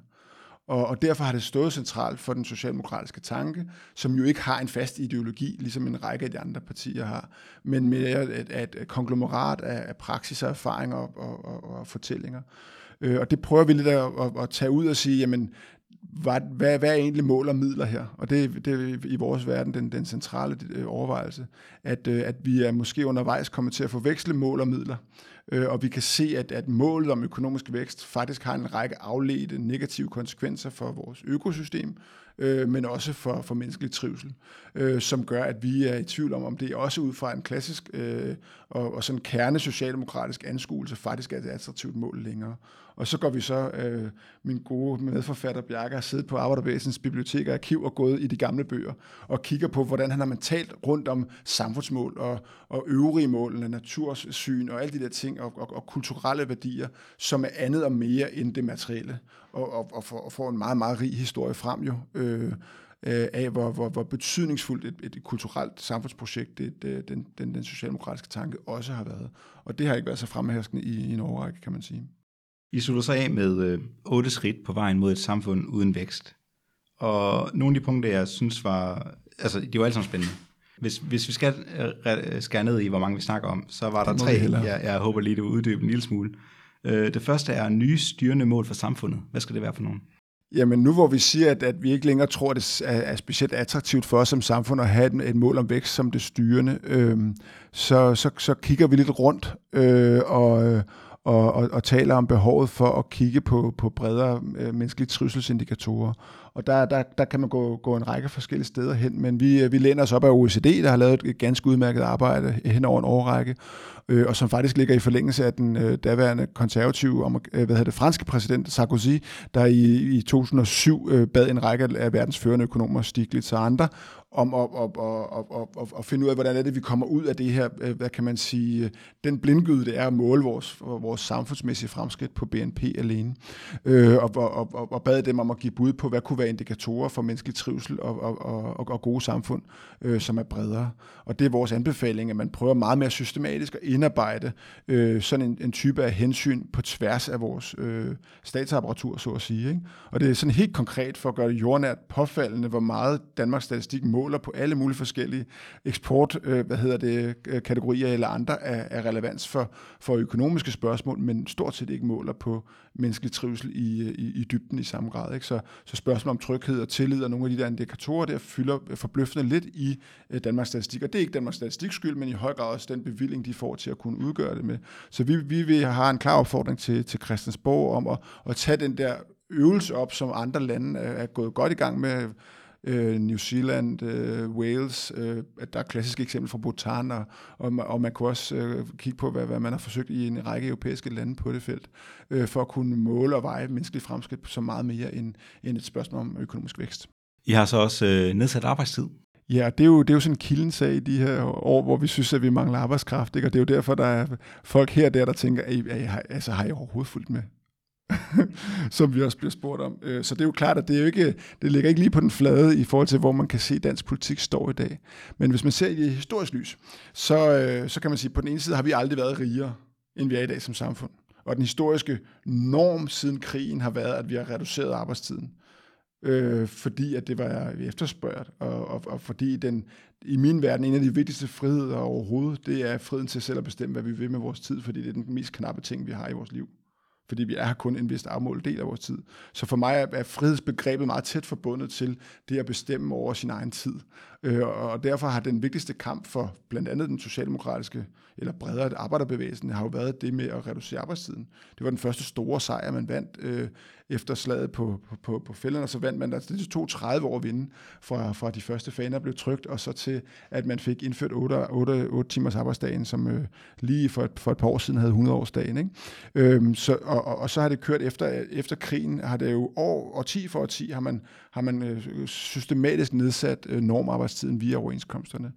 Og, og derfor har det stået centralt for den socialdemokratiske tanke, som jo ikke har en fast ideologi, ligesom en række af de andre partier har, men mere et, et konglomerat af, af praksis og erfaringer og, og, og, og fortællinger. Øh, og det prøver vi lidt at, at, at tage ud og sige, jamen hvad, hvad, hvad er egentlig mål og midler her? Og det, det er i vores verden den, den centrale øh, overvejelse, at, øh, at vi er måske undervejs kommet til at forveksle mål og midler. Øh, og vi kan se, at, at målet om økonomisk vækst faktisk har en række afledte negative konsekvenser for vores økosystem, øh, men også for, for menneskelig trivsel, øh, som gør, at vi er i tvivl om, om det også ud fra en klassisk øh, og, og sådan kerne socialdemokratisk anskuelse faktisk er et attraktivt mål længere. Og så går vi så, øh, min gode medforfatter Bjarke har siddet på Arbejderbevægelsens bibliotek og arkiv og gået i de gamle bøger og kigger på, hvordan han har mentalt rundt om samfundsmål og, og øvrige mål, natursyn og alle de der ting og, og, og kulturelle værdier, som er andet og mere end det materielle og, og, og, får, og får en meget, meget rig historie frem jo. Øh, øh, af, hvor, hvor, hvor betydningsfuldt et, et kulturelt samfundsprojekt det, det, den, den, den socialdemokratiske tanke også har været. Og det har ikke været så fremherskende i, i en overrække, kan man sige. I slutter sig af med øh, otte skridt på vejen mod et samfund uden vækst. Og nogle af de punkter, jeg synes var, altså de var alle sammen spændende. Hvis, hvis vi skal øh, skære ned i, hvor mange vi snakker om, så var der tre, jeg, jeg håber lige, det vil uddybe en lille smule. Øh, det første er nye styrende mål for samfundet. Hvad skal det være for nogen? Jamen nu hvor vi siger, at, at vi ikke længere tror, at det er, er specielt attraktivt for os som samfund at have et, et mål om vækst som det styrende, øh, så, så, så kigger vi lidt rundt øh, og, og, og, og taler om behovet for at kigge på, på bredere øh, menneskelige trivselsindikatorer. Og der, der, der kan man gå, gå en række forskellige steder hen, men vi, øh, vi læner os op af OECD, der har lavet et ganske udmærket arbejde hen over en årrække, øh, og som faktisk ligger i forlængelse af den øh, daværende konservative, om, øh, hvad hedder det, franske præsident Sarkozy, der i, i 2007 øh, bad en række af verdens førende økonomer, Stiglitz og andre, om at, at, at, at, at, at finde ud af, hvordan er det, vi kommer ud af det her, øh, hvad kan man sige, øh, den blindgyde, det er at måle vores, vores samfundsmæssige fremskridt på BNP alene. Øh, og, og, og, og bad dem om at give bud på, hvad kunne være indikatorer for menneskelig trivsel og, og, og, og gode samfund, øh, som er bredere. Og det er vores anbefaling, at man prøver meget mere systematisk at indarbejde øh, sådan en, en type af hensyn på tværs af vores øh, statsapparatur, så at sige. Ikke? Og det er sådan helt konkret for at gøre det jordnært påfaldende, hvor meget Danmarks Statistik måler på alle mulige forskellige eksport, øh, hvad hedder det, øh, kategorier eller andre af, af relevans for, for økonomiske spørgsmål, men stort set ikke måler på menneskelig trivsel i, øh, i, i dybden i samme grad. Ikke? Så, så spørgsmål om tryghed og tillid og nogle af de der indikatorer der fylder forbløffende lidt i øh, Danmarks Statistik. Og det er ikke Danmarks Statistiks skyld, men i høj grad også den bevilling, de får til at kunne udgøre det med. Så vi, vi vil have en klar opfordring til, til Christiansborg om at, at tage den der øvelse op, som andre lande er gået godt i gang med øh, New Zealand, øh, Wales, øh, der er klassiske eksempler fra Bhutan, og, og, og man kunne også øh, kigge på, hvad, hvad man har forsøgt i en række europæiske lande på det felt, øh, for at kunne måle og veje menneskelige fremskridt så meget mere end, end et spørgsmål om økonomisk vækst. I har så også øh, nedsat arbejdstid. Ja, det er jo, det er jo sådan en kildensag i de her år, hvor vi synes, at vi mangler arbejdskraft. Ikke? Og det er jo derfor, der er folk her og der, der tænker, altså, har I overhovedet fulgt med? som vi også bliver spurgt om. Øh, så det er jo klart, at det, er jo ikke, det ligger ikke lige på den flade i forhold til, hvor man kan se, at dansk politik står i dag. Men hvis man ser i det historisk lys, så, øh, så kan man sige, at på den ene side har vi aldrig været rigere, end vi er i dag som samfund. Og den historiske norm siden krigen har været, at vi har reduceret arbejdstiden. Øh, fordi at det var efterspørgt, og, og, og fordi den, i min verden, en af de vigtigste friheder overhovedet, det er friheden til selv at bestemme, hvad vi vil med vores tid, fordi det er den mest knappe ting, vi har i vores liv fordi vi er kun en vist afmålet del af vores tid. Så for mig er frihedsbegrebet meget tæt forbundet til det at bestemme over sin egen tid. Øh, og derfor har den vigtigste kamp for blandt andet den socialdemokratiske, eller bredere arbejderbevægelsen, har jo været det med at reducere arbejdstiden. Det var den første store sejr, man vandt øh, efter slaget på, på, på, på fælderne, og så vandt man, der. det tog 30 år at vinde, fra, fra de første faner blev trygt, og så til, at man fik indført 8, 8, 8 timers arbejdsdagen, som øh, lige for et, for et par år siden havde 100-årsdagen. Ikke? Øhm, så, og, og, og så har det kørt efter, efter krigen, har det jo år og 10 for 10, har man, har man øh, systematisk nedsat øh, normarbejdstiden via overenskomsterne.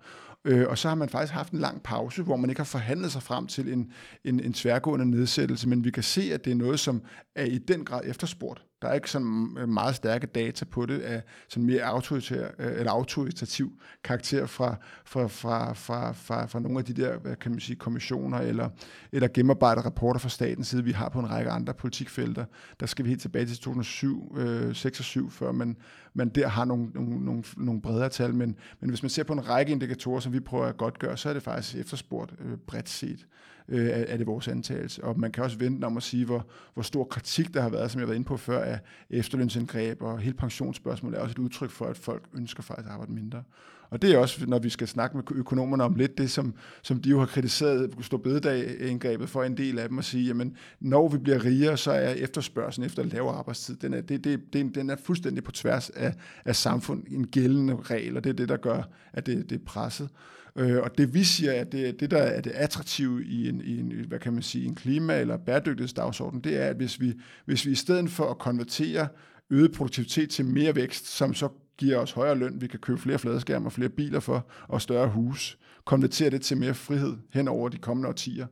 Øh, og så har man faktisk haft en lang pause, hvor man ikke har forhandlet sig frem til en, en, en tværgående nedsættelse, men vi kan se, at det er noget, som er i den grad efterspurgt. Der er ikke sådan øh, meget stærke data på det af sådan mere autoritær, øh, eller autoritativ karakter fra, fra, fra, fra, fra, fra nogle af de der, hvad kan man sige, kommissioner eller, eller gennemarbejdede rapporter fra statens side, vi har på en række andre politikfelter. Der skal vi helt tilbage til 2007, øh, 6 og 7, før man, man der har nogle, nogle, nogle, nogle bredere tal. Men, men hvis man ser på en række indikatorer, som vi prøver at godt gøre, så er det faktisk efterspurgt øh, bredt set øh, er, det vores antagelse. Og man kan også vente om at sige, hvor, hvor stor kritik der har været, som jeg var inde på før, af efterlønsindgreb og hele pensionsspørgsmålet er også et udtryk for, at folk ønsker faktisk at arbejde mindre. Og det er også, når vi skal snakke med økonomerne om lidt, det som, som de jo har kritiseret stå bededag-indgrebet for en del af dem, at sige, jamen, når vi bliver rigere, så er efterspørgselen efter lavere arbejdstid, den er, det, det, det, den er fuldstændig på tværs af, af samfund, en gældende regel, og det er det, der gør, at det, det er presset. Øh, og det vi siger, at det, det der er det attraktive i en, i en, hvad kan man sige, en klima- eller bæredygtighedsdagsorden, det er, at hvis vi, hvis vi i stedet for at konvertere øget produktivitet til mere vækst, som så giver os højere løn, vi kan købe flere fladskærme og flere biler for, og større hus, konvertere det til mere frihed hen over de kommende årtier,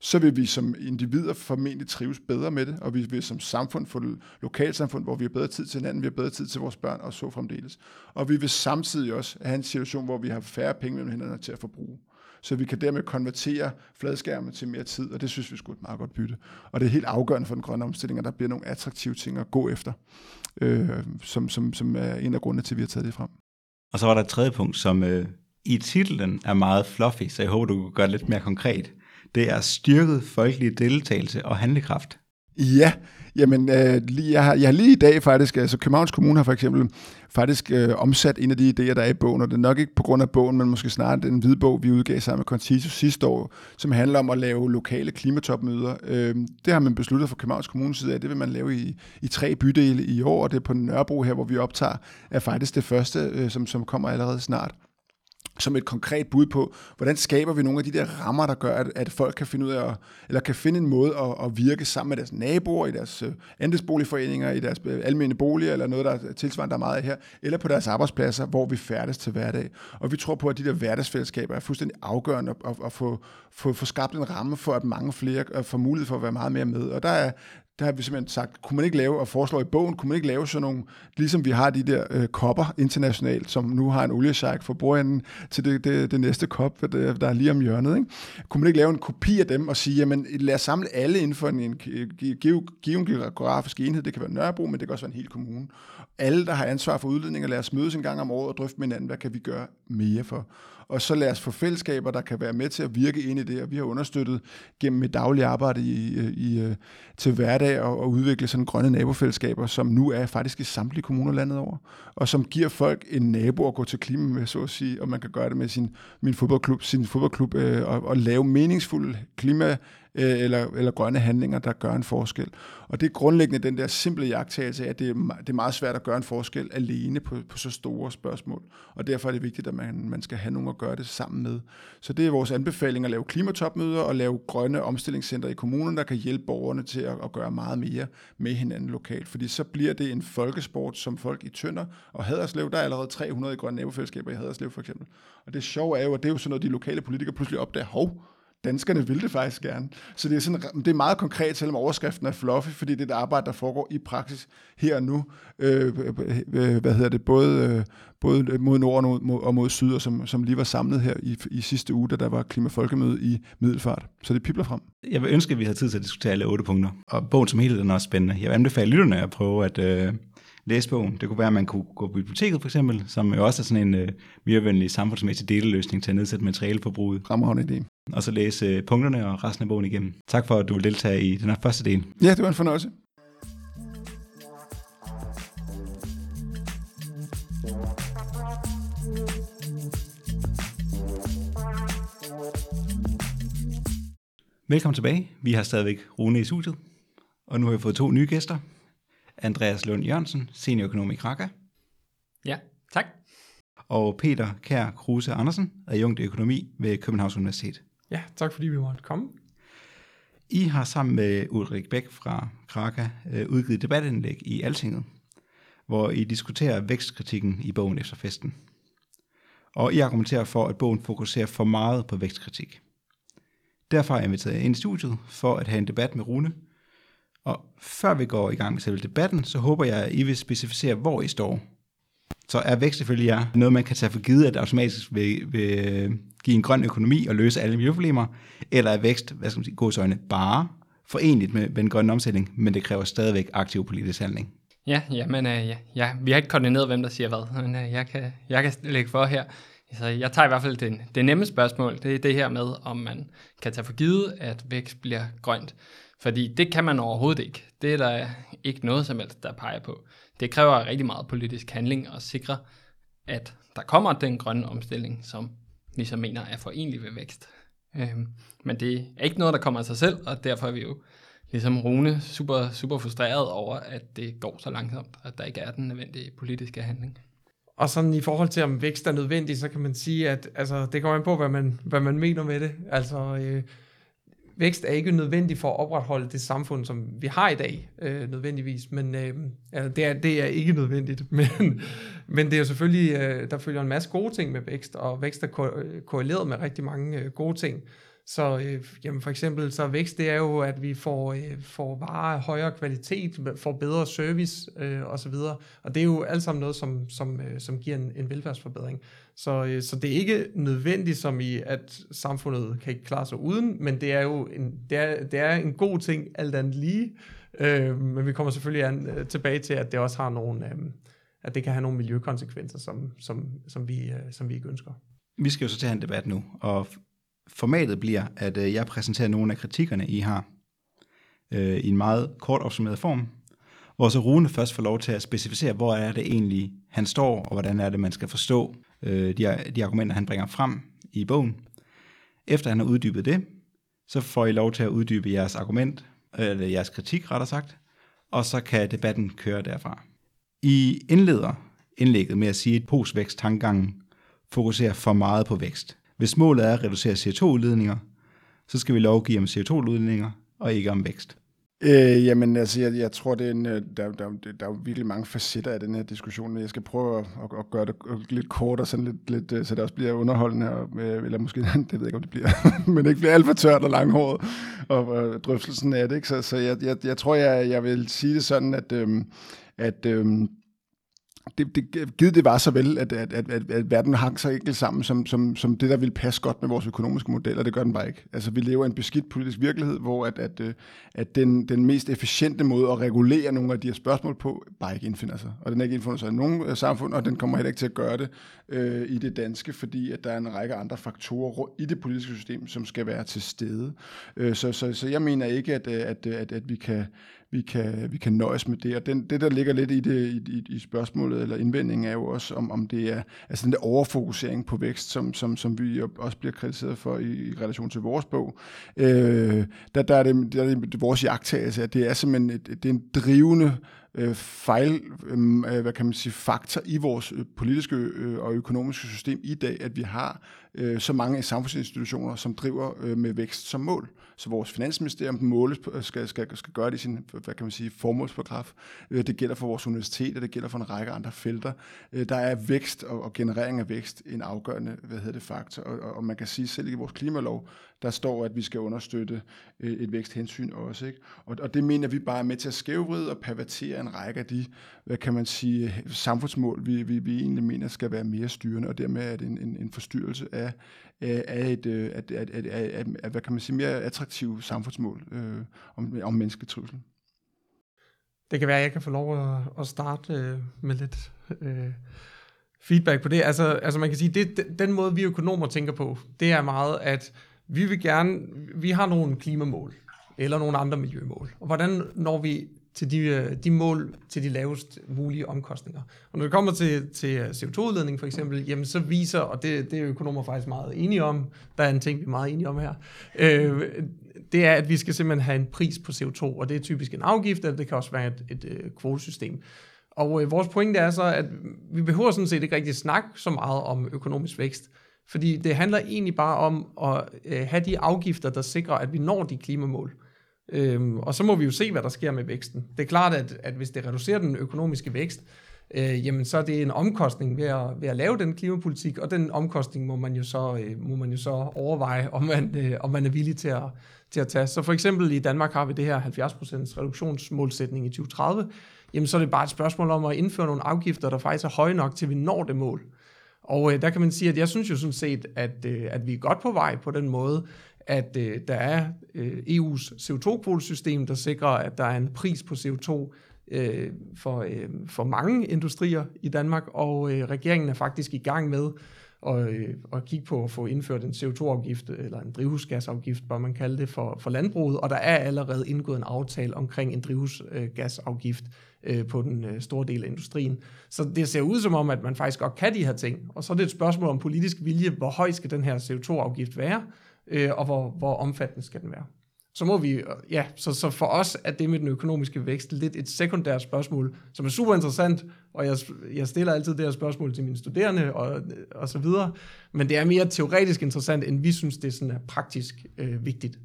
så vil vi som individer formentlig trives bedre med det, og vi vil som samfund få lokalsamfund, hvor vi har bedre tid til hinanden, vi har bedre tid til vores børn, og så fremdeles. Og vi vil samtidig også have en situation, hvor vi har færre penge mellem hænderne til at forbruge. Så vi kan dermed konvertere fladskærme til mere tid, og det synes vi skulle et meget godt bytte. Og det er helt afgørende for den grønne omstilling, at der bliver nogle attraktive ting at gå efter, øh, som, som, som er en af grundene til, at vi har taget det frem. Og så var der et tredje punkt, som øh, i titlen er meget fluffy, så jeg håber, du kan gøre det lidt mere konkret det er styrket folkelig deltagelse og handlekraft. Ja, jamen øh, lige, jeg, har, jeg har lige i dag faktisk, altså Københavns Kommune har for eksempel faktisk øh, omsat en af de idéer, der er i bogen, og det er nok ikke på grund af bogen, men måske snart den hvide bog, vi udgav sammen med Contito sidste år, som handler om at lave lokale klimatopmøder. Øh, det har man besluttet fra Københavns Kommunes side af, det vil man lave i, i tre bydele i år, og det er på Nørrebro her, hvor vi optager, er faktisk det første, øh, som, som kommer allerede snart som et konkret bud på, hvordan skaber vi nogle af de der rammer, der gør, at, at folk kan finde ud af, at, eller kan finde en måde at, at virke sammen med deres naboer, i deres øh, andelsboligforeninger, i deres øh, almene boliger, eller noget, der er tilsvarende, der er meget af her, eller på deres arbejdspladser, hvor vi færdes til hverdag. Og vi tror på, at de der hverdagsfællesskaber er fuldstændig afgørende at, at, at få, få, få skabt en ramme for, at mange flere øh, får mulighed for at være meget mere med. Og der er, der har vi simpelthen sagt, kunne man ikke lave, og foreslår i bogen, kunne man ikke lave sådan nogle, ligesom vi har de der øh, kopper internationalt, som nu har en oliesjak for bordenden til det, det, det næste kop, der er lige om hjørnet. Ikke? Kunne man ikke lave en kopi af dem og sige, jamen lad os samle alle inden for en, en geografisk enhed, det kan være Nørrebro, men det kan også være en hel kommune. Alle, der har ansvar for udledninger, lad os mødes en gang om året og drøfte med hinanden, hvad kan vi gøre mere for og så lad os få fællesskaber, der kan være med til at virke ind i det, og vi har understøttet gennem mit daglige arbejde i, i, øh, til hverdag og, og udvikle sådan grønne nabofællesskaber, som nu er faktisk i samtlige kommuner landet over, og som giver folk en nabo at gå til klima med, så at sige, og man kan gøre det med sin, min fodboldklub, sin fodboldklub øh, og, og lave meningsfulde klima øh, eller, eller grønne handlinger, der gør en forskel. Og det er grundlæggende den der simple jagttagelse af, at det er, det er meget svært at gøre en forskel alene på, på så store spørgsmål. Og derfor er det vigtigt, at man, man skal have nogen at gøre det sammen med. Så det er vores anbefaling at lave klimatopmøder og lave grønne omstillingscenter i kommunerne, der kan hjælpe borgerne til at, at gøre meget mere med hinanden lokalt. Fordi så bliver det en folkesport, som folk i Tønder og Haderslev, der er allerede 300 i grønne nabofællesskaber i Haderslev for eksempel. Og det sjove er jo, at det er jo sådan noget, de lokale politikere pludselig opdager, hov, danskerne vil det faktisk gerne. Så det er, sådan, det er meget konkret, selvom overskriften er fluffy, fordi det er et arbejde, der foregår i praksis her og nu. Øh, øh, hvad hedder det? Både, øh, både mod nord og mod, og mod syd, og som, som lige var samlet her i, i sidste uge, da der var klimafolkemøde i Middelfart. Så det pipler frem. Jeg vil ønske, at vi havde tid til at diskutere alle otte punkter. Og bogen som helhed er også spændende. Jeg vil anbefale lytterne at prøve at... Øh læse bogen. Det kunne være, at man kunne gå på biblioteket for eksempel, som jo også er sådan en øh, miljøvenlig samfundsmæssig deleløsning til at nedsætte materialeforbruget. Fremragende idé. Og så læse øh, punkterne og resten af bogen igennem. Tak for, at du vil deltage i den her første del. Ja, det var en fornøjelse. Velkommen tilbage. Vi har stadigvæk Rune i studiet, og nu har vi fået to nye gæster. Andreas Lund Jørgensen, seniorøkonom i Kraka. Ja, tak. Og Peter Kær Kruse Andersen, adjunkt i økonomi ved Københavns Universitet. Ja, tak fordi vi måtte komme. I har sammen med Ulrik Bæk fra Kraka øh, udgivet debatindlæg i Altinget, hvor I diskuterer vækstkritikken i bogen efter festen. Og I argumenterer for, at bogen fokuserer for meget på vækstkritik. Derfor har jeg inviteret ind i studiet for at have en debat med Rune og før vi går i gang med selve debatten, så håber jeg, at I vil specificere, hvor I står. Så er vækst selvfølgelig ja, noget, man kan tage for givet, at det automatisk vil, vil øh, give en grøn økonomi og løse alle miljøproblemer, eller er vækst, hvad skal man sige, godsøjne, bare forenligt med, med den grønne omstilling, men det kræver stadigvæk aktiv politisk handling. Ja, ja, men, øh, ja, ja, vi har ikke koordineret, hvem der siger hvad, men øh, jeg, kan, jeg kan lægge for her. Så jeg tager i hvert fald det, det nemme spørgsmål, det er det her med, om man kan tage for givet, at vækst bliver grønt. Fordi det kan man overhovedet ikke. Det er der ikke noget som helst, der peger på. Det kræver rigtig meget politisk handling at sikre, at der kommer den grønne omstilling, som vi så mener er forenlig ved vækst. Øhm, men det er ikke noget, der kommer af sig selv, og derfor er vi jo ligesom Rune super, super frustreret over, at det går så langsomt, at der ikke er den nødvendige politiske handling. Og sådan i forhold til, om vækst er nødvendig, så kan man sige, at altså, det kommer an på, hvad man, hvad man mener med det. Altså, øh, vækst er ikke nødvendig for at opretholde det samfund, som vi har i dag, øh, nødvendigvis. Men øh, altså, det, er, det er ikke nødvendigt. Men, men det er jo selvfølgelig, øh, der følger en masse gode ting med vækst, og vækst er ko- korreleret med rigtig mange øh, gode ting. Så øh, jamen for eksempel, så vækst, det er jo, at vi får, øh, får varer af højere kvalitet, får bedre service øh, osv. Og det er jo alt sammen noget, som, som, øh, som giver en, en velfærdsforbedring. Så, øh, så det er ikke nødvendigt som i, at samfundet kan ikke klare sig uden, men det er jo en, det er, det er en god ting alt andet lige. Øh, men vi kommer selvfølgelig an, øh, tilbage til, at det også har nogle, øh, at det kan have nogle miljøkonsekvenser, som, som, som, vi, øh, som vi ikke ønsker. Vi skal jo så til en debat nu, og formatet bliver, at øh, jeg præsenterer nogle af kritikkerne, I har. øh, i en meget kort opsummeret form, hvor så Rune først får lov til at specificere, hvor er det egentlig, han står, og hvordan er det, man skal forstå øh, de, de argumenter, han bringer frem i bogen. Efter han har uddybet det, så får I lov til at uddybe jeres argument, eller jeres kritik rettere sagt, og så kan debatten køre derfra. I indleder indlægget med at sige, at postvækst tankegangen fokuserer for meget på vækst. Hvis målet er at reducere CO2-udledninger, så skal vi lovgive om CO2-udledninger og ikke om vækst. Øh, jamen, altså, jeg, jeg tror, det er en, øh, der, der, der, der er jo virkelig mange facetter af den her diskussion, jeg skal prøve at, at, at gøre det øh, lidt kort og sådan lidt, lidt, øh, så det også bliver underholdende, og, eller måske, det ved jeg ikke, om det bliver, men ikke bliver alt for tørt og langhåret, og, og drøftelsen af det, ikke? Så, så jeg, jeg, jeg tror, jeg, jeg vil sige det sådan, at, øhm, at øhm, det, det, givet det var så vel, at, at, at, at, at verden hang så enkelt sammen, som, som, som det, der ville passe godt med vores økonomiske model, og det gør den bare ikke. Altså, vi lever i en beskidt politisk virkelighed, hvor at, at, øh, at den, den mest efficiente måde at regulere nogle af de her spørgsmål på, bare ikke indfinder sig. Og den er ikke indfundet sig i nogen øh, samfund, og den kommer heller ikke til at gøre det øh, i det danske, fordi at der er en række andre faktorer i det politiske system, som skal være til stede. Øh, så, så, så jeg mener ikke, at, øh, at, at, at vi kan vi kan, vi kan nøjes med det. Og den, det, der ligger lidt i, det, i, i spørgsmålet eller indvendingen, er jo også, om, om det er altså den der overfokusering på vækst, som, som, som vi også bliver kritiseret for i, i relation til vores bog. Øh, der, der, er det, der er det vores jagttagelse, at det er simpelthen et, det er en drivende øh, fejl, øh, øh hvad kan man sige, faktor i vores øh, politiske øh, og økonomiske system i dag, at vi har øh, så mange samfundsinstitutioner, som driver øh, med vækst som mål. Så vores finansministerium måles på, skal, skal, skal gøre det i sin, hvad kan man sige, formålsparagraf. Øh, det gælder for vores universiteter, det gælder for en række andre felter. Øh, der er vækst og, og generering af vækst en afgørende, hvad hedder det, faktor. Og, og man kan sige selv i vores klimalov, der står, at vi skal understøtte øh, et væksthensyn også. Ikke? Og, og det mener vi bare er med til at skævvride og pervertere en række af de, hvad kan man sige, samfundsmål, vi, vi, vi egentlig mener skal være mere styrende, og dermed er det en, en, en forstyrrelse af, af, et, af, af, af, af, af, hvad kan man sige, mere attraktive samfundsmål øh, om, om mennesketrivsel. Det kan være, at jeg kan få lov at, at starte øh, med lidt øh, feedback på det. Altså, altså man kan sige, det, den måde, vi økonomer tænker på, det er meget, at vi vil gerne, vi har nogle klimamål, eller nogle andre miljømål. Og hvordan når vi til de, øh, de mål til de lavest mulige omkostninger. Og når det kommer til, til øh, CO2-udledning for eksempel, jamen så viser, og det, det er økonomer faktisk meget enige om, der er en ting, vi er meget enige om her, øh, det er, at vi skal simpelthen have en pris på CO2, og det er typisk en afgift, eller det kan også være et, et, et kvotesystem. Og øh, vores pointe er så, at vi behøver sådan set ikke rigtig snakke så meget om økonomisk vækst, fordi det handler egentlig bare om at øh, have de afgifter, der sikrer, at vi når de klimamål. Øhm, og så må vi jo se, hvad der sker med væksten. Det er klart, at, at hvis det reducerer den økonomiske vækst, øh, jamen så er det en omkostning ved at, ved at lave den klimapolitik, og den omkostning må man jo så, øh, må man jo så overveje, om man, øh, om man er villig til at, til at tage. Så for eksempel i Danmark har vi det her 70% reduktionsmålsætning i 2030, jamen så er det bare et spørgsmål om at indføre nogle afgifter, der faktisk er høje nok, til vi når det mål. Og øh, der kan man sige, at jeg synes jo sådan set, at, øh, at vi er godt på vej på den måde, at øh, der er øh, EU's CO2-kvotesystem, der sikrer, at der er en pris på CO2 øh, for, øh, for mange industrier i Danmark, og øh, regeringen er faktisk i gang med at, øh, at kigge på at få indført en CO2-afgift, eller en drivhusgasafgift, bør man kalde det, for, for landbruget, og der er allerede indgået en aftale omkring en drivhusgasafgift øh, på den øh, store del af industrien. Så det ser ud som om, at man faktisk godt kan de her ting, og så er det et spørgsmål om politisk vilje, hvor høj skal den her CO2-afgift være, øh, og hvor, hvor omfattende skal den være. Så må vi, øh, ja, så, så for os er det med den økonomiske vækst lidt et sekundært spørgsmål, som er super interessant, og jeg, jeg stiller altid det her spørgsmål til mine studerende og, og så videre, men det er mere teoretisk interessant, end vi synes, det sådan er praktisk øh, vigtigt.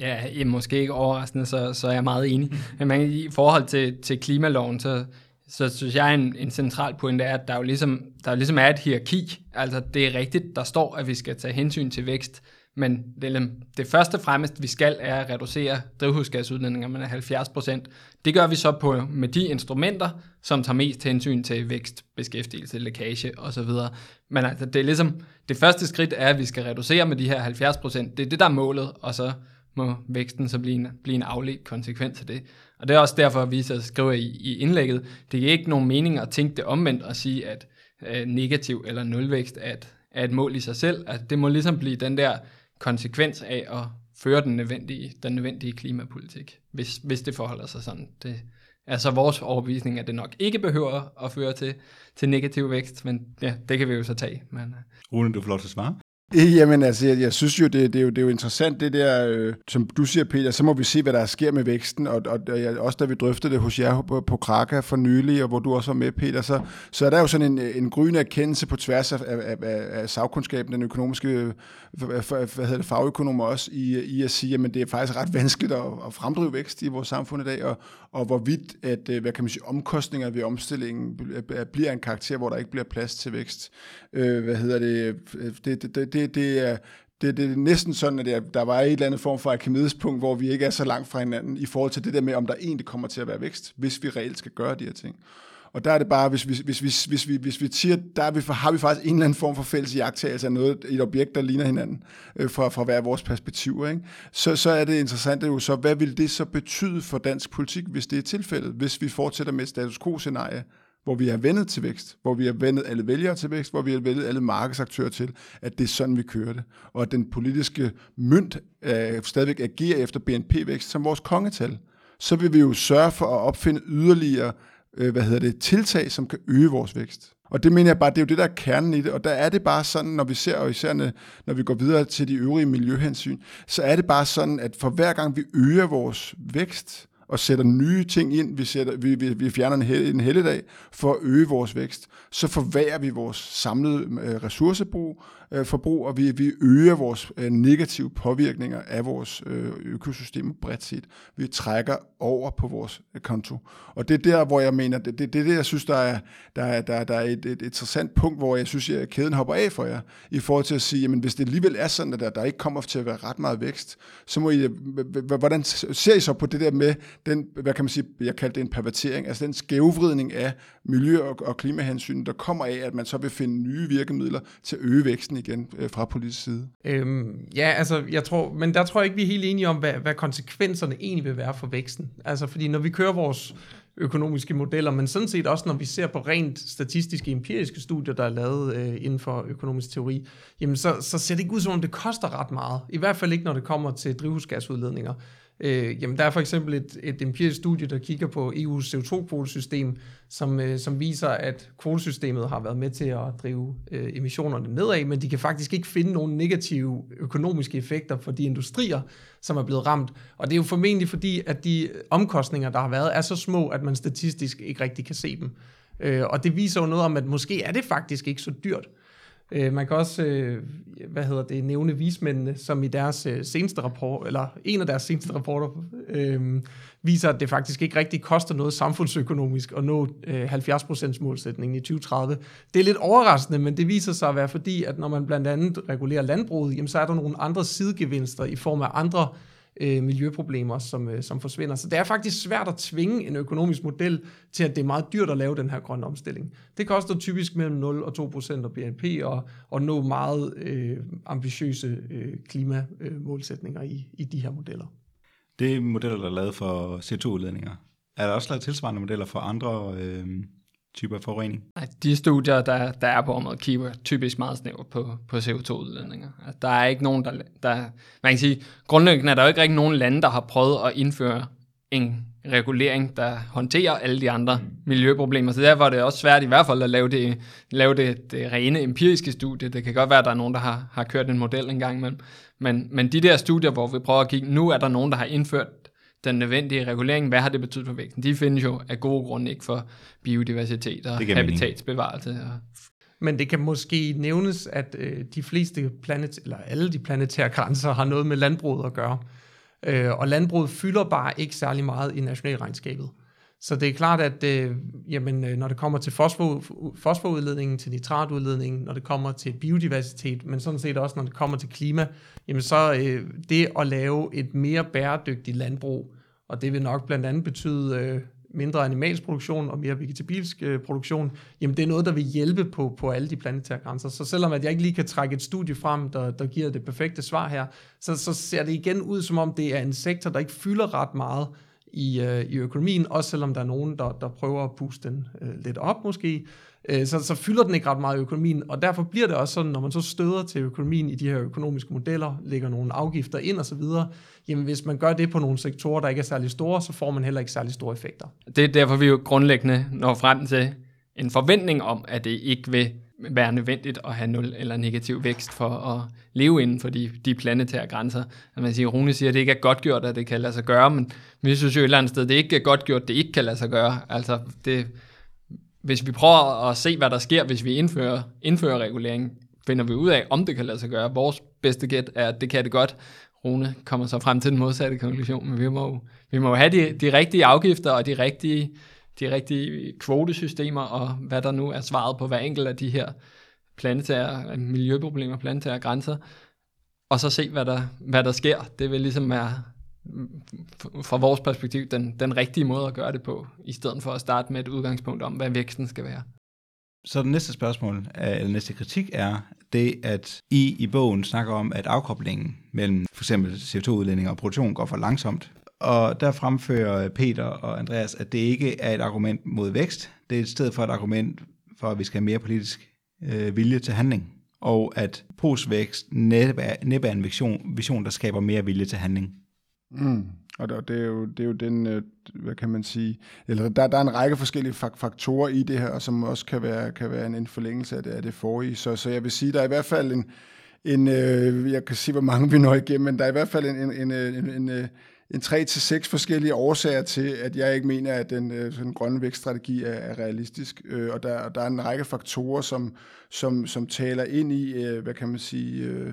Ja, måske ikke overraskende, så, så er jeg meget enig. Men i forhold til, til klimaloven, så, så synes jeg, en, en central point er, at der jo ligesom, der jo ligesom er et hierarki. Altså, det er rigtigt, der står, at vi skal tage hensyn til vækst, men det, det første fremmest, vi skal, er at reducere drivhusgasudledninger med 70 procent. Det gør vi så på, med de instrumenter, som tager mest hensyn til vækst, beskæftigelse, lækage osv. Men altså, det er ligesom, det første skridt er, at vi skal reducere med de her 70 procent. Det er det, der er målet, og så må væksten så blive en, blive en afledt konsekvens af det. Og det er også derfor, at vi så skriver i, i indlægget, det giver ikke nogen mening at tænke det omvendt og sige, at øh, negativ eller nulvækst er et, er et mål i sig selv. Altså, det må ligesom blive den der konsekvens af at føre den nødvendige, den nødvendige klimapolitik, hvis, hvis det forholder sig sådan. Det er så vores overbevisning, at det nok ikke behøver at føre til, til negativ vækst, men ja, det kan vi jo så tage. Men. Øh. Rune, du får lov til at svare. Jamen altså, jeg, jeg synes jo det, det, er jo, det er jo interessant, det der, øh, som du siger, Peter, så må vi se, hvad der sker med væksten, og, og, og også da vi drøftede det hos jer på, på Kraka for nylig, og hvor du også var med, Peter, så, så er der jo sådan en, en gryende erkendelse på tværs af, af, af, af sagkundskaben, den økonomiske, hvad hedder det, fagøkonomer også, i, i at sige, at det er faktisk ret vanskeligt at, at fremdrive vækst i vores samfund i dag, og, og hvorvidt, at, øh, hvad kan man sige, omkostninger ved omstillingen bliver en karakter, hvor der ikke bliver plads til vækst. Øh, hvad hedder det, øh, det, det, det, det, det er det, det er næsten sådan, at der, der var et eller andet form for punkt, hvor vi ikke er så langt fra hinanden i forhold til det der med, om der egentlig kommer til at være vækst, hvis vi reelt skal gøre de her ting. Og der er det bare, hvis vi, hvis, hvis, hvis vi, hvis vi siger, der er vi, har vi faktisk en eller anden form for fælles jagttagelse af noget, et objekt, der ligner hinanden, øh, fra, fra hver vores perspektiver, ikke? Så, så er det interessant jo så, hvad vil det så betyde for dansk politik, hvis det er tilfældet, hvis vi fortsætter med et status quo-scenarie, hvor vi har vendet til vækst, hvor vi har vendet alle vælgere til vækst, hvor vi har vendet alle markedsaktører til, at det er sådan, vi kører det. Og at den politiske mønt øh, stadigvæk agerer efter BNP-vækst som vores kongetal. Så vil vi jo sørge for at opfinde yderligere øh, øh, hvad hedder det, tiltag, som kan øge vores vækst. Og det mener jeg bare, det er jo det, der er kernen i det. Og der er det bare sådan, når vi ser, og især når vi går videre til de øvrige miljøhensyn, så er det bare sådan, at for hver gang vi øger vores vækst, og sætter nye ting ind, vi, sætter, vi, vi, vi fjerner en, hel, en helligdag for at øge vores vækst, så forværrer vi vores samlede øh, ressourcebrug, øh, forbrug, og vi, vi øger vores øh, negative påvirkninger af vores øh, økosystem bredt set. Vi trækker over på vores øh, konto. Og det er der, hvor jeg mener, det, det, det er det, jeg synes, der er, der er, der, der er et, et interessant punkt, hvor jeg synes, at kæden hopper af for jer, i forhold til at sige, jamen hvis det alligevel er sådan, at der, der ikke kommer til at være ret meget vækst, så må I, hvordan ser I så på det der med den, hvad kan man sige, jeg kalder det en pervertering, altså den skævvridning af miljø- og, og klimahensyn, der kommer af, at man så vil finde nye virkemidler til at øge væksten igen øh, fra politisk side? Øhm, ja, altså, jeg tror, men der tror jeg ikke, vi er helt enige om, hvad, hvad konsekvenserne egentlig vil være for væksten. Altså, fordi når vi kører vores økonomiske modeller, men sådan set også, når vi ser på rent statistiske, empiriske studier, der er lavet øh, inden for økonomisk teori, jamen så, så ser det ikke ud som om, det koster ret meget. I hvert fald ikke, når det kommer til drivhusgasudledninger. Øh, jamen, der er for eksempel et, et empirisk studie, der kigger på EU's CO2-kvotesystem, som, øh, som viser, at kvotesystemet har været med til at drive øh, emissionerne nedad, men de kan faktisk ikke finde nogen negative økonomiske effekter for de industrier, som er blevet ramt. Og det er jo formentlig fordi, at de omkostninger, der har været, er så små, at man statistisk ikke rigtig kan se dem. Øh, og det viser jo noget om, at måske er det faktisk ikke så dyrt. Øh, man kan også, øh, hvad hedder det, nævne vismændene, som i deres øh, seneste rapport, eller en af deres seneste rapporter, øh, viser, at det faktisk ikke rigtig koster noget samfundsøkonomisk at nå øh, 70% målsætningen i 2030. Det er lidt overraskende, men det viser sig at være fordi, at når man blandt andet regulerer landbruget, jamen, så er der nogle andre sidegevinster i form af andre øh, Øh, miljøproblemer, som, øh, som forsvinder. Så det er faktisk svært at tvinge en økonomisk model til, at det er meget dyrt at lave den her grønne omstilling. Det koster typisk mellem 0 og 2 procent af BNP og, og nå meget øh, ambitiøse øh, klimamålsætninger i, i de her modeller. Det er modeller, der er lavet for CO2-udledninger. Er der også lavet tilsvarende modeller for andre øh, typer af forurening? Nej, de studier, der, der er på området, kigger typisk meget snævert på, på CO2-udledninger. Altså, der er ikke nogen, der, der... Man kan sige, grundlæggende er der jo ikke rigtig nogen lande, der har prøvet at indføre en regulering, der håndterer alle de andre miljøproblemer. Så derfor er det også svært i hvert fald at lave det, lave det, det rene empiriske studie. Det kan godt være, at der er nogen, der har, har kørt en model engang imellem. Men, men de der studier, hvor vi prøver at kigge, nu er der nogen, der har indført den nødvendige regulering, hvad har det betydet for væksten? De findes jo af gode grunde ikke for biodiversitet og habitatsbevarelse. Og men det kan måske nævnes, at øh, de fleste planet, eller alle de planetære grænser har noget med landbruget at gøre. Øh, og landbruget fylder bare ikke særlig meget i nationalregnskabet. Så det er klart, at øh, jamen, øh, når det kommer til fosfor, fosforudledningen, til nitratudledningen, når det kommer til biodiversitet, men sådan set også når det kommer til klima, jamen så øh, det at lave et mere bæredygtigt landbrug, og det vil nok blandt andet betyde øh, mindre animalsk produktion og mere vegetabilsk øh, produktion, jamen det er noget, der vil hjælpe på, på alle de planetære grænser. Så selvom at jeg ikke lige kan trække et studie frem, der, der giver det perfekte svar her, så, så ser det igen ud som om, det er en sektor, der ikke fylder ret meget, i, øh, i økonomien, også selvom der er nogen, der, der prøver at puste den øh, lidt op måske, øh, så, så fylder den ikke ret meget i økonomien, og derfor bliver det også sådan, når man så støder til økonomien i de her økonomiske modeller, lægger nogle afgifter ind og så videre, jamen hvis man gør det på nogle sektorer, der ikke er særlig store, så får man heller ikke særlig store effekter. Det er derfor, vi jo grundlæggende når frem til en forventning om, at det ikke vil være nødvendigt at have nul eller negativ vækst for at leve inden for de, de planetære grænser. At man siger, Rune siger, at det ikke er godt gjort, at det kan lade sig gøre, men vi synes jo et eller andet sted, at det ikke er godt gjort, at det ikke kan lade sig gøre. Altså, det, hvis vi prøver at se, hvad der sker, hvis vi indfører, indfører regulering, finder vi ud af, om det kan lade sig gøre. Vores bedste gæt er, at det kan det godt. Rune kommer så frem til den modsatte konklusion, men vi må, vi må have de, de rigtige afgifter og de rigtige de rigtige kvotesystemer, og hvad der nu er svaret på hver enkelt af de her planetære miljøproblemer, planetære grænser, og så se, hvad der, hvad der sker. Det vil ligesom være, fra vores perspektiv, den, den rigtige måde at gøre det på, i stedet for at starte med et udgangspunkt om, hvad væksten skal være. Så det næste spørgsmål, øh, eller næste kritik er det, at I i bogen snakker om, at afkoblingen mellem for eksempel CO2-udledning og produktion går for langsomt. Og der fremfører Peter og Andreas, at det ikke er et argument mod vækst, det er et sted for et argument for, at vi skal have mere politisk øh, vilje til handling. Og at postvækst næppe er, næppe er en vision, vision, der skaber mere vilje til handling. Mm. Og det er, jo, det er jo den, øh, hvad kan man sige, eller der, der er en række forskellige faktorer i det her, som også kan være, kan være en forlængelse af det, af det forrige. Så, så jeg vil sige, der er i hvert fald en, en øh, jeg kan sige, hvor mange vi når igennem, men der er i hvert fald en, en, en, en, en, øh, en en tre til seks forskellige årsager til, at jeg ikke mener, at den øh, sådan grønne vækststrategi er, er realistisk. Øh, og der, der er en række faktorer, som, som, som taler ind i, øh, hvad kan man sige, øh,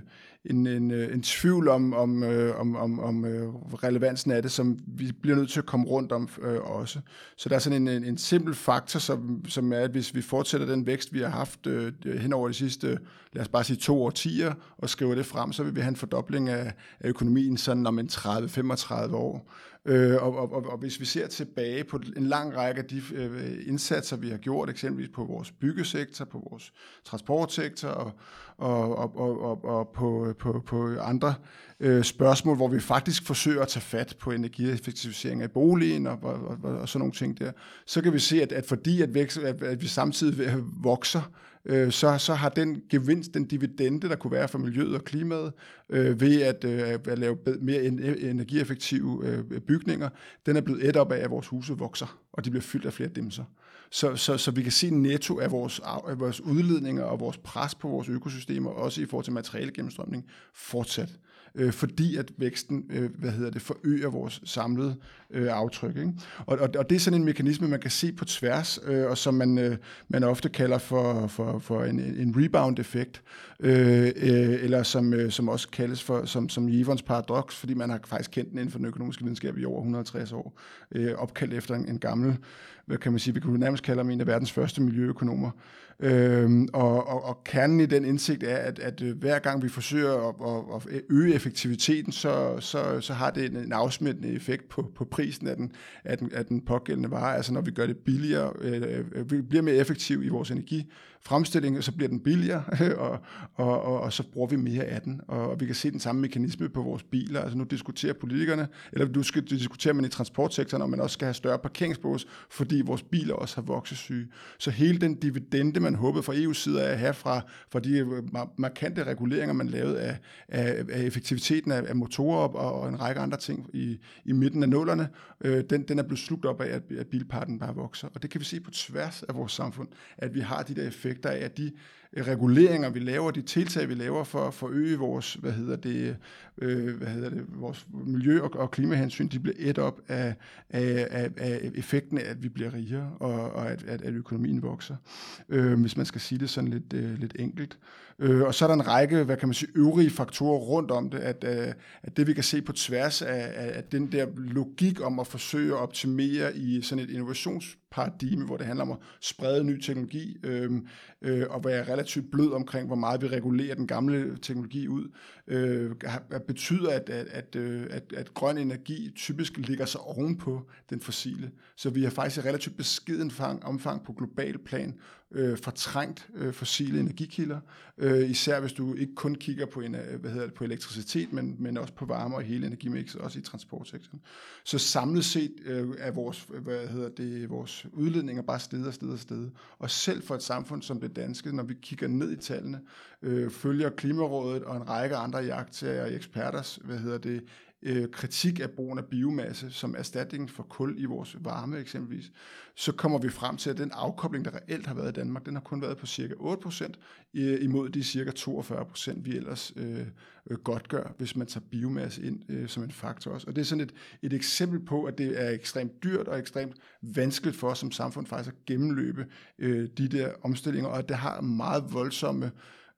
en, en, øh, en tvivl om, om, øh, om, om, om øh, relevansen af det, som vi bliver nødt til at komme rundt om øh, også. Så der er sådan en, en, en simpel faktor, som, som er, at hvis vi fortsætter den vækst, vi har haft øh, hen over de sidste, lad os bare sige to årtier, og skriver det frem, så vil vi have en fordobling af, af økonomien sådan om en 30-35 år. Øh, og, og, og, og hvis vi ser tilbage på en lang række af de øh, indsatser, vi har gjort, eksempelvis på vores byggesektor, på vores transportsektor og, og, og, og, og, og på, på, på andre øh, spørgsmål, hvor vi faktisk forsøger at tage fat på energieffektivisering af boligen og, og, og, og sådan nogle ting der, så kan vi se, at, at fordi at, vækst, at, at vi samtidig vokser, øh, så, så har den gevinst, den dividende, der kunne være for miljøet og klimaet, øh, ved at, øh, at lave mere energieffektive øh, bygninger, den er blevet et op af, at vores huse vokser, og de bliver fyldt af flere dimser. Så, så, så vi kan se netto af vores, af vores udledninger og vores pres på vores økosystemer, også i forhold til materialegennemstrømning, fortsat øh, fordi at væksten øh, hvad hedder det, forøger vores samlede øh, aftryk. Ikke? Og, og, og det er sådan en mekanisme, man kan se på tværs, øh, og som man, øh, man ofte kalder for, for, for en, en rebound-effekt, øh, øh, eller som, øh, som også kaldes for som, som Jevons paradox, fordi man har faktisk kendt den inden for den økonomiske videnskab i over 150 år, øh, opkaldt efter en, en gammel, hvad kan man sige, vi kunne nærmest kalde ham en af verdens første miljøøkonomer, Øhm, og, og, og kernen i den indsigt er, at, at øh, hver gang vi forsøger at, at, at øge effektiviteten, så, så, så har det en, en afsmittende effekt på, på prisen af den, af, den, af den pågældende vare. Altså når vi gør det billigere, øh, øh vi bliver mere effektive i vores energi, fremstilling, så bliver den billigere, og, og, og, og så bruger vi mere af den. Og, og vi kan se den samme mekanisme på vores biler. Altså nu diskuterer politikerne, eller du skal diskutere man i transportsektoren, om man også skal have større parkeringsbås, fordi vores biler også har voksesyge. Så hele den dividende, man håbede fra EU's side af at have fra, fra de øh, markante reguleringer, man lavede af, af, af effektiviteten af, af motorer og, og en række andre ting i, i midten af nullerne, øh, den, den er blevet slugt op af, at, at bilparten bare vokser. Og det kan vi se på tværs af vores samfund, at vi har de der effekter effekter af, at de Øh, reguleringer, vi laver, de tiltag, vi laver for at forøge vores, hvad hedder det, øh, hvad hedder det, vores miljø- og, og klimahensyn, de bliver et op af, af, af, af effekten af, at vi bliver rigere, og, og at, at, at økonomien vokser, øh, hvis man skal sige det sådan lidt, øh, lidt enkelt. Øh, og så er der en række, hvad kan man sige, øvrige faktorer rundt om det, at, øh, at det vi kan se på tværs af, af den der logik om at forsøge at optimere i sådan et innovationsparadigme, hvor det handler om at sprede ny teknologi, øh, øh, og være relativt blød omkring, hvor meget vi regulerer den gamle teknologi ud, øh, betyder, at, at, at, øh, at, at grøn energi typisk ligger sig ovenpå den fossile. Så vi har faktisk et relativt beskeden omfang på global plan øh, fortrængt øh, fossile energikilder, øh, især hvis du ikke kun kigger på, en, øh, hvad hedder det, på elektricitet, men, men også på varme og hele energimixet, også i transportsektoren. Så samlet set øh, er vores, hvad hedder det, vores udledninger bare sted og sted og sted. Og selv for et samfund som det danske, når vi kigger ned i tallene, øh, følger Klimarådet og en række andre jagttager og eksperters, hvad hedder det, øh, kritik af brugen af biomasse som erstatning for kul i vores varme eksempelvis, så kommer vi frem til, at den afkobling, der reelt har været i Danmark, den har kun været på cirka 8% imod de cirka 42%, vi ellers øh, øh, godt gør, hvis man tager biomasse ind øh, som en faktor også. Og det er sådan et, et eksempel på, at det er ekstremt dyrt og ekstremt vanskeligt for os som samfund faktisk at gennemløbe øh, de der omstillinger, og at det har meget voldsomme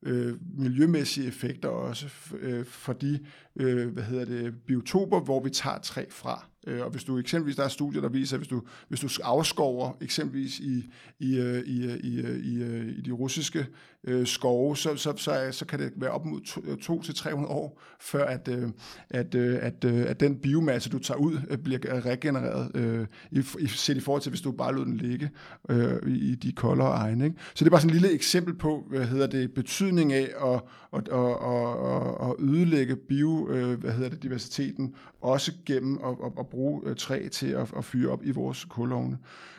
øh, miljømæssige effekter også øh, for de øh, hvad hedder det, biotoper, hvor vi tager træ fra. Øh, og hvis du eksempelvis, der er studier, der viser, at hvis du, hvis du afskover eksempelvis i, i, øh, i, øh, i, øh, i, i, i de russiske øh, skove, så, så, så, så kan det være op mod 2-300 øh, år, før at, øh, at, øh, at, øh, at den biomasse, du tager ud, øh, bliver regenereret, øh, i, i, set i forhold til, hvis du bare lod den ligge øh, i de koldere egne. Ikke? Så det er bare sådan et lille eksempel på, hvad hedder det, betydning af at, at, at, at, at ødelægge bio, øh, hvad hedder det, diversiteten, også gennem at, at, at bruge træ til at, at fyre op i vores kulovne.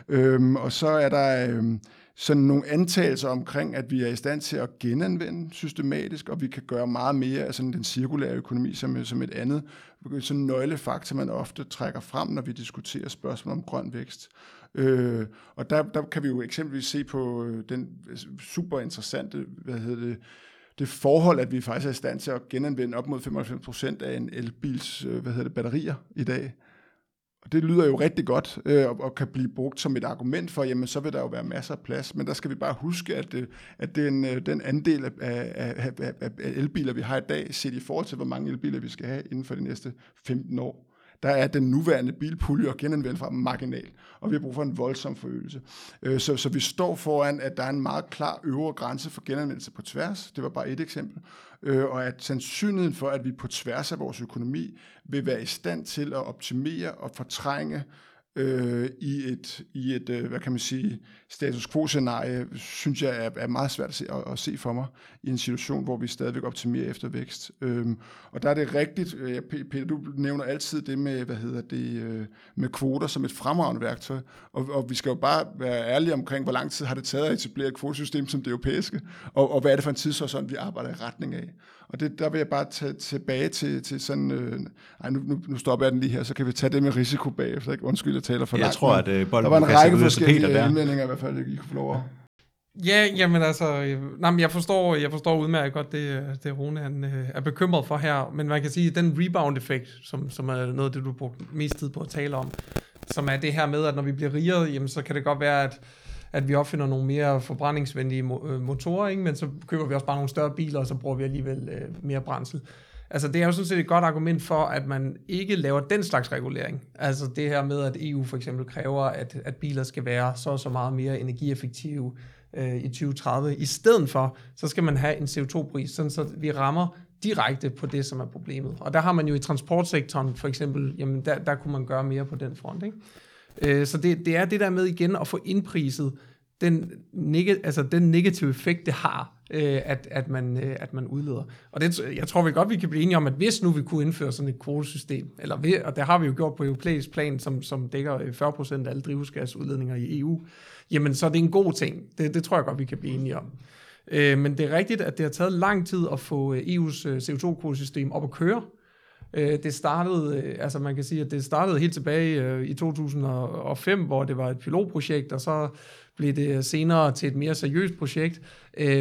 Øhm, og så er der Øh, sådan nogle antagelser omkring, at vi er i stand til at genanvende systematisk, og vi kan gøre meget mere af sådan den cirkulære økonomi som, øh, som et andet sådan nøglefaktor, man ofte trækker frem, når vi diskuterer spørgsmål om grøn vækst. Øh, og der, der kan vi jo eksempelvis se på øh, den super interessante, hvad hedder det, det forhold, at vi faktisk er i stand til at genanvende op mod 95 procent af en elbils øh, hvad hedder det, batterier i dag. Og det lyder jo rigtig godt, øh, og, og kan blive brugt som et argument for, jamen så vil der jo være masser af plads, men der skal vi bare huske, at, øh, at den, øh, den andel af, af, af, af elbiler, vi har i dag, set i forhold til, hvor mange elbiler vi skal have inden for de næste 15 år, der er den nuværende bilpulje og genanvendt fra marginal, og vi har brug for en voldsom forøgelse. Øh, så, så vi står foran, at der er en meget klar øvre grænse for genanvendelse på tværs. Det var bare et eksempel. Øh, og at sandsynligheden for, at vi på tværs af vores økonomi vil være i stand til at optimere og fortrænge øh, i et, i et øh, hvad kan man sige, status quo-scenarie, synes jeg er, er meget svært at se, at, at se for mig i en situation, hvor vi stadigvæk optimerer efter vækst. Øhm, og der er det rigtigt, øh, Peter, du nævner altid det med, hvad hedder det, øh, med kvoter som et fremragende værktøj, og, og vi skal jo bare være ærlige omkring, hvor lang tid har det taget at etablere et kvotesystem som det europæiske, og, og hvad er det for en tidshorisont, vi arbejder i retning af. Og det, der vil jeg bare tage tilbage til, til sådan, øh, ej, nu, nu, nu stopper jeg den lige her, så kan vi tage det med risiko bagefter, ikke? Undskyld, jeg taler for jeg langt. Jeg tror, at øh, der var en række forskellige indvendinger, i hvert fald, I kunne få lov at Ja, jamen altså, øh, nej, men jeg forstår, jeg forstår udmærket godt det, det Rune han, øh, er bekymret for her, men man kan sige, at den rebound-effekt, som, som er noget af det, du bruger mest tid på at tale om, som er det her med, at når vi bliver rigere, jamen, så kan det godt være, at, at vi opfinder nogle mere forbrændingsvenlige øh, motorer, ikke? men så køber vi også bare nogle større biler, og så bruger vi alligevel øh, mere brændsel. Altså, det er jo sådan set et godt argument for, at man ikke laver den slags regulering. Altså det her med, at EU for eksempel kræver, at, at biler skal være så og så meget mere energieffektive, øh, i 2030. I stedet for, så skal man have en CO2-pris, sådan så vi rammer direkte på det, som er problemet. Og der har man jo i transportsektoren for eksempel, jamen der, der kunne man gøre mere på den front. Ikke? Øh, så det, det er det der med igen at få indpriset den, neg- altså den negative effekt, det har, øh, at, at, man, øh, at man udleder. Og det, jeg tror vi godt, vi kan blive enige om, at hvis nu vi kunne indføre sådan et kvotesystem, eller ved, og det har vi jo gjort på europæisk plan, som, som dækker øh, 40% af alle drivhusgasudledninger i EU, jamen så er det en god ting. Det, det tror jeg godt, vi kan blive enige om. Øh, men det er rigtigt, at det har taget lang tid at få øh, EU's øh, CO2-kvotesystem op at køre. Øh, det startede, øh, altså man kan sige, at det startede helt tilbage øh, i 2005, hvor det var et pilotprojekt, og så blev det senere til et mere seriøst projekt.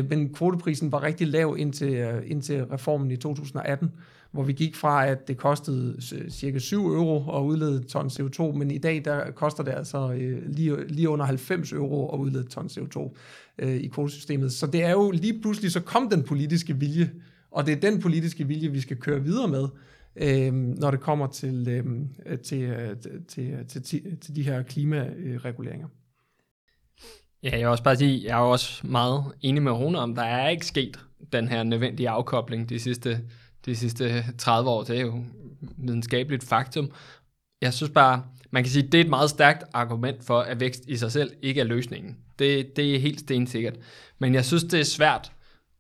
Men kvoteprisen var rigtig lav indtil, indtil reformen i 2018 hvor vi gik fra, at det kostede cirka 7 euro at udlede ton CO2, men i dag der koster det altså lige, lige under 90 euro at udlede ton CO2 i kvotesystemet. Så det er jo lige pludselig, så kom den politiske vilje, og det er den politiske vilje, vi skal køre videre med, øh, når det kommer til, øhm, øh, til, øh, til, til, til, til de her klimareguleringer. Ja, jeg vil også bare sige, jeg er også meget enig med Rune om, der er ikke sket den her nødvendige afkobling de sidste de sidste 30 år. Det er jo videnskabeligt faktum. Jeg synes bare, man kan sige, det er et meget stærkt argument for, at vækst i sig selv ikke er løsningen. Det, det er helt stensikkert. Men jeg synes, det er svært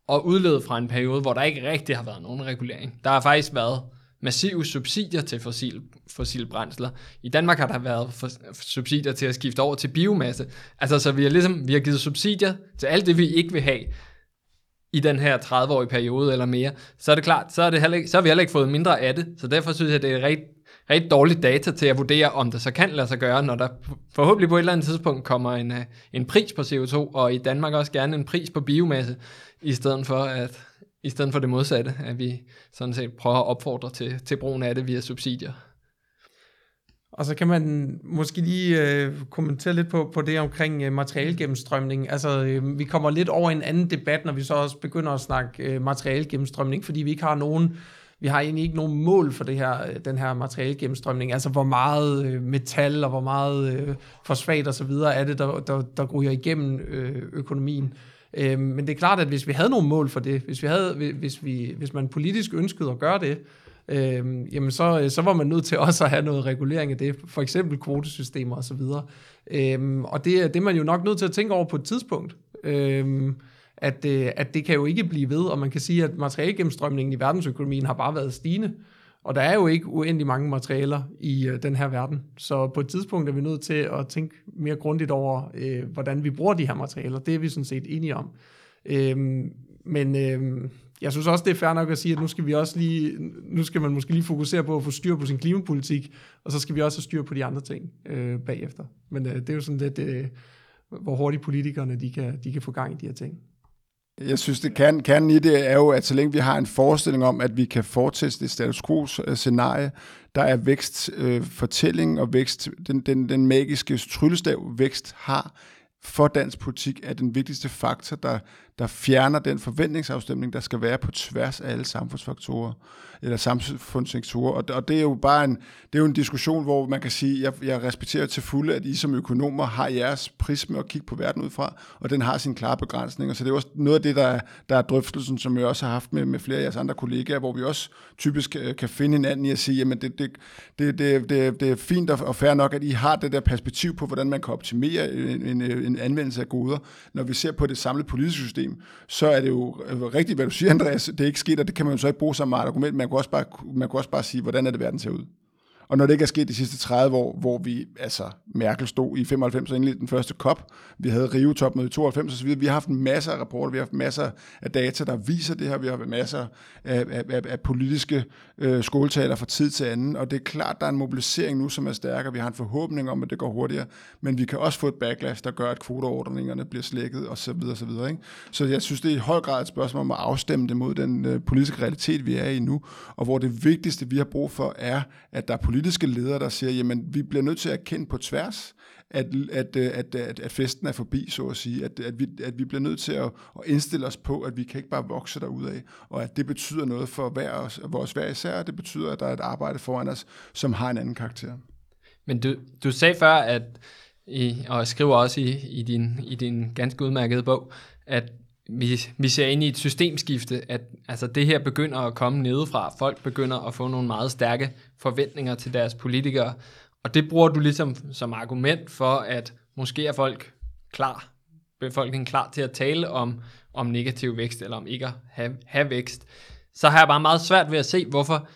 at udlede fra en periode, hvor der ikke rigtig har været nogen regulering. Der har faktisk været massive subsidier til fossil, fossile brændsler. I Danmark har der været for, subsidier til at skifte over til biomasse. Altså, så vi har ligesom vi har givet subsidier til alt det, vi ikke vil have i den her 30-årige periode eller mere, så er det klart, så, er det heller ikke, så har vi heller ikke fået mindre af det. Så derfor synes jeg, det er rigtig, rigtig dårligt data til at vurdere, om det så kan lade sig gøre, når der forhåbentlig på et eller andet tidspunkt kommer en, øh, en pris på CO2, og i Danmark også gerne en pris på biomasse, i stedet for at i stedet for det modsatte, at vi sådan set prøver at opfordre til, til brugen af det via subsidier. Og så kan man måske lige øh, kommentere lidt på, på det omkring øh, materialgennemstrømning. Altså, øh, vi kommer lidt over en anden debat, når vi så også begynder at snakke øh, materialgennemstrømning, fordi vi ikke har nogen vi har egentlig ikke nogen mål for det her, øh, den her materialgennemstrømning, altså hvor meget øh, metal og hvor meget øh, fosfat og så videre er det, der, der, der ryger igennem øh, økonomien. Øh, Øh, men det er klart, at hvis vi havde nogle mål for det, hvis, vi havde, hvis, vi, hvis man politisk ønskede at gøre det, øh, jamen så, øh, så var man nødt til også at have noget regulering af det, for eksempel kvotesystemer og så videre. Øh, og det, det er man jo nok nødt til at tænke over på et tidspunkt. Øhm, øh, at, at det kan jo ikke blive ved, og man kan sige, at materialgennemstrømningen i verdensøkonomien har bare været stigende. Og der er jo ikke uendelig mange materialer i øh, den her verden. Så på et tidspunkt er vi nødt til at tænke mere grundigt over, øh, hvordan vi bruger de her materialer. Det er vi sådan set enige om. Øh, men øh, jeg synes også, det er fair nok at sige, at nu skal vi også lige, nu skal man måske lige fokusere på at få styr på sin klimapolitik, og så skal vi også have styr på de andre ting øh, bagefter. Men øh, det er jo sådan lidt, øh, hvor hurtigt politikerne de kan, de kan få gang i de her ting. Jeg synes, det kan, kernen i det er jo, at så længe vi har en forestilling om, at vi kan fortsætte det status quo-scenarie, øh, der er vækstfortælling øh, og vækst, den, den, den magiske tryllestav vækst har for dansk politik, er den vigtigste faktor, der, der fjerner den forventningsafstemning, der skal være på tværs af alle samfundsfaktorer eller samfundssektorer. Og, og det er jo bare en, det er jo en diskussion, hvor man kan sige, jeg, jeg respekterer til fulde, at I som økonomer har jeres prisme at kigge på verden ud fra, og den har sine klare begrænsninger. Så det er også noget af det, der, der er drøftelsen, som jeg også har haft med, med flere af jeres andre kollegaer, hvor vi også typisk øh, kan finde hinanden i at sige, jamen det, det, det, det, det, det er fint og fair nok, at I har det der perspektiv på, hvordan man kan optimere en, en, en anvendelse af goder. Når vi ser på det samlede politiske system, så er det jo øh, rigtigt, hvad du siger, Andreas. Det er ikke sket, og det kan man jo så ikke bruge som argument, man kunne også bare, man kunne også bare sige, hvordan er det, verden ser ud. Og når det ikke er sket de sidste 30 år, hvor vi, altså Merkel stod i 95 og indledte den første COP, vi havde rio topmøde i 92 osv., vi har haft masser af rapporter, vi har haft masser af data, der viser det her, vi har haft masser af, af, af, af politiske øh, skoletaler fra tid til anden, og det er klart, der er en mobilisering nu, som er stærkere, vi har en forhåbning om, at det går hurtigere, men vi kan også få et backlash, der gør, at kvoteordningerne bliver slækket og så videre, så videre. Ikke? Så jeg synes, det er i høj grad et spørgsmål om at afstemme det mod den øh, politiske realitet, vi er i nu, og hvor det vigtigste, vi har brug for, er, at der er politiske ledere, der siger, jamen vi bliver nødt til at erkende på tværs, at, at, at, at, at festen er forbi, så at sige. At, at, vi, at vi bliver nødt til at, at indstille os på, at vi kan ikke bare vokse af, og at det betyder noget for hver os, vores hver især, og det betyder, at der er et arbejde foran os, som har en anden karakter. Men du, du sagde før, at i, og skriver også i, i, din, i din ganske udmærkede bog, at vi, vi ser ind i et systemskifte, at altså det her begynder at komme nedefra. Folk begynder at få nogle meget stærke forventninger til deres politikere, og det bruger du ligesom som argument for, at måske er folk klar, befolkningen klar til at tale om, om negativ vækst, eller om ikke at have, have vækst. Så har jeg bare meget svært ved at se, hvorfor,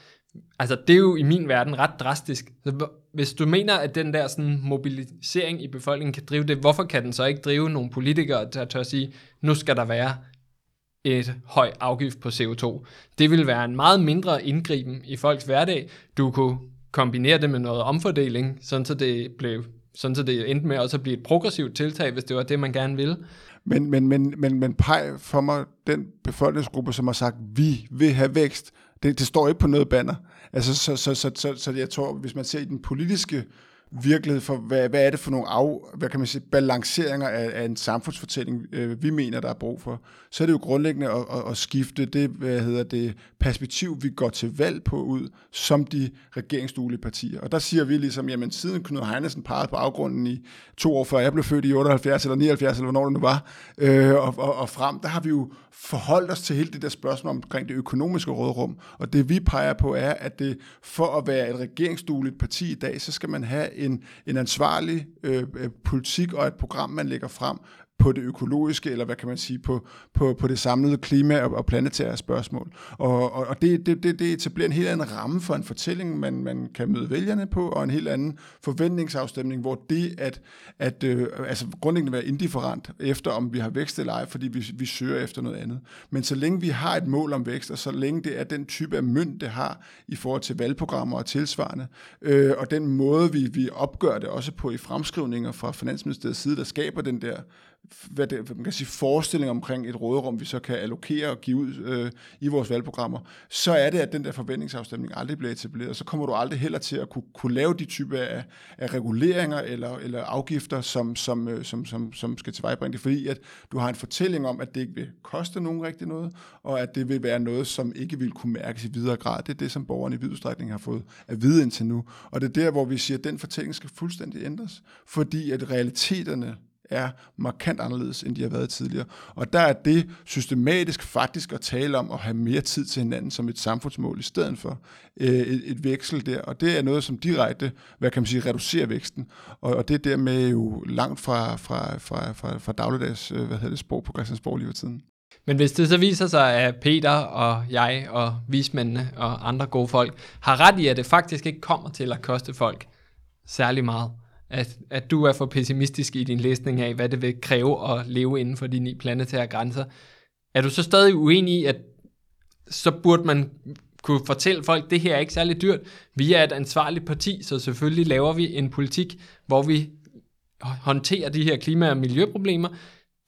altså det er jo i min verden ret drastisk. Så hvis du mener, at den der sådan, mobilisering i befolkningen kan drive det, hvorfor kan den så ikke drive nogle politikere, der tør at sige, nu skal der være et høj afgift på CO2. Det vil være en meget mindre indgriben i folks hverdag. Du kunne kombinere det med noget omfordeling, sådan så det blev sådan så det endte med også at blive et progressivt tiltag, hvis det var det, man gerne ville. Men, men, men, men, men peg for mig den befolkningsgruppe, som har sagt, vi vil have vækst, det, det står ikke på noget banner. Altså, så, så, så, så, så jeg tror, hvis man ser i den politiske virkelighed for, hvad, hvad er det for nogle af, hvad kan man sige, balanceringer af, af en samfundsfortælling, øh, vi mener, der er brug for, så er det jo grundlæggende at, at, at skifte det, hvad hedder det, perspektiv, vi går til valg på ud, som de regeringsduelige partier. Og der siger vi ligesom, jamen siden Knud Heinesen pegede på afgrunden i to år før jeg blev født i 78 eller 79, eller hvornår det nu var, øh, og, og, og frem, der har vi jo forholdt os til hele det der spørgsmål omkring det økonomiske rådrum. Og det vi peger på er, at det for at være et regeringsdueligt parti i dag, så skal man have en, en ansvarlig øh, øh politik og et program, man lægger frem, på det økologiske, eller hvad kan man sige, på, på, på det samlede klima- og, og planetære spørgsmål. Og, og, og det, det, det, det etablerer en helt anden ramme for en fortælling, man, man kan møde vælgerne på, og en helt anden forventningsafstemning, hvor det at, at øh, altså grundlæggende være indifferent efter, om vi har vækst eller ej, fordi vi, vi søger efter noget andet. Men så længe vi har et mål om vækst, og så længe det er den type af mønt, det har i forhold til valgprogrammer og tilsvarende, øh, og den måde, vi, vi opgør det også på i fremskrivninger fra Finansministeriets side, der skaber den der hvad det, man kan sige, forestilling omkring et råderum, vi så kan allokere og give ud øh, i vores valgprogrammer, så er det, at den der forventningsafstemning aldrig bliver etableret, og så kommer du aldrig heller til at kunne, kunne lave de typer af, af reguleringer eller, eller afgifter, som, som, øh, som, som, som skal tilvejebringe det, fordi at du har en fortælling om, at det ikke vil koste nogen rigtig noget, og at det vil være noget, som ikke vil kunne mærkes i videre grad. Det er det, som borgerne i vid udstrækning har fået at vide indtil nu. Og det er der, hvor vi siger, at den fortælling skal fuldstændig ændres, fordi at realiteterne er markant anderledes, end de har været tidligere. Og der er det systematisk faktisk at tale om at have mere tid til hinanden som et samfundsmål, i stedet for øh, et, et veksel der. Og det er noget, som direkte, hvad kan man sige, reducerer væksten. Og, og det er dermed jo langt fra, fra, fra, fra, fra dagligdags øh, hvad hedder det, sprog på Christiansborg lige ved tiden. Men hvis det så viser sig, at Peter og jeg og vismændene og andre gode folk har ret i, at det faktisk ikke kommer til at koste folk særlig meget, at, at du er for pessimistisk i din læsning af, hvad det vil kræve at leve inden for de ni planetære grænser. Er du så stadig uenig i, at så burde man kunne fortælle folk, at det her er ikke særlig dyrt. Vi er et ansvarligt parti, så selvfølgelig laver vi en politik, hvor vi håndterer de her klima- og miljøproblemer.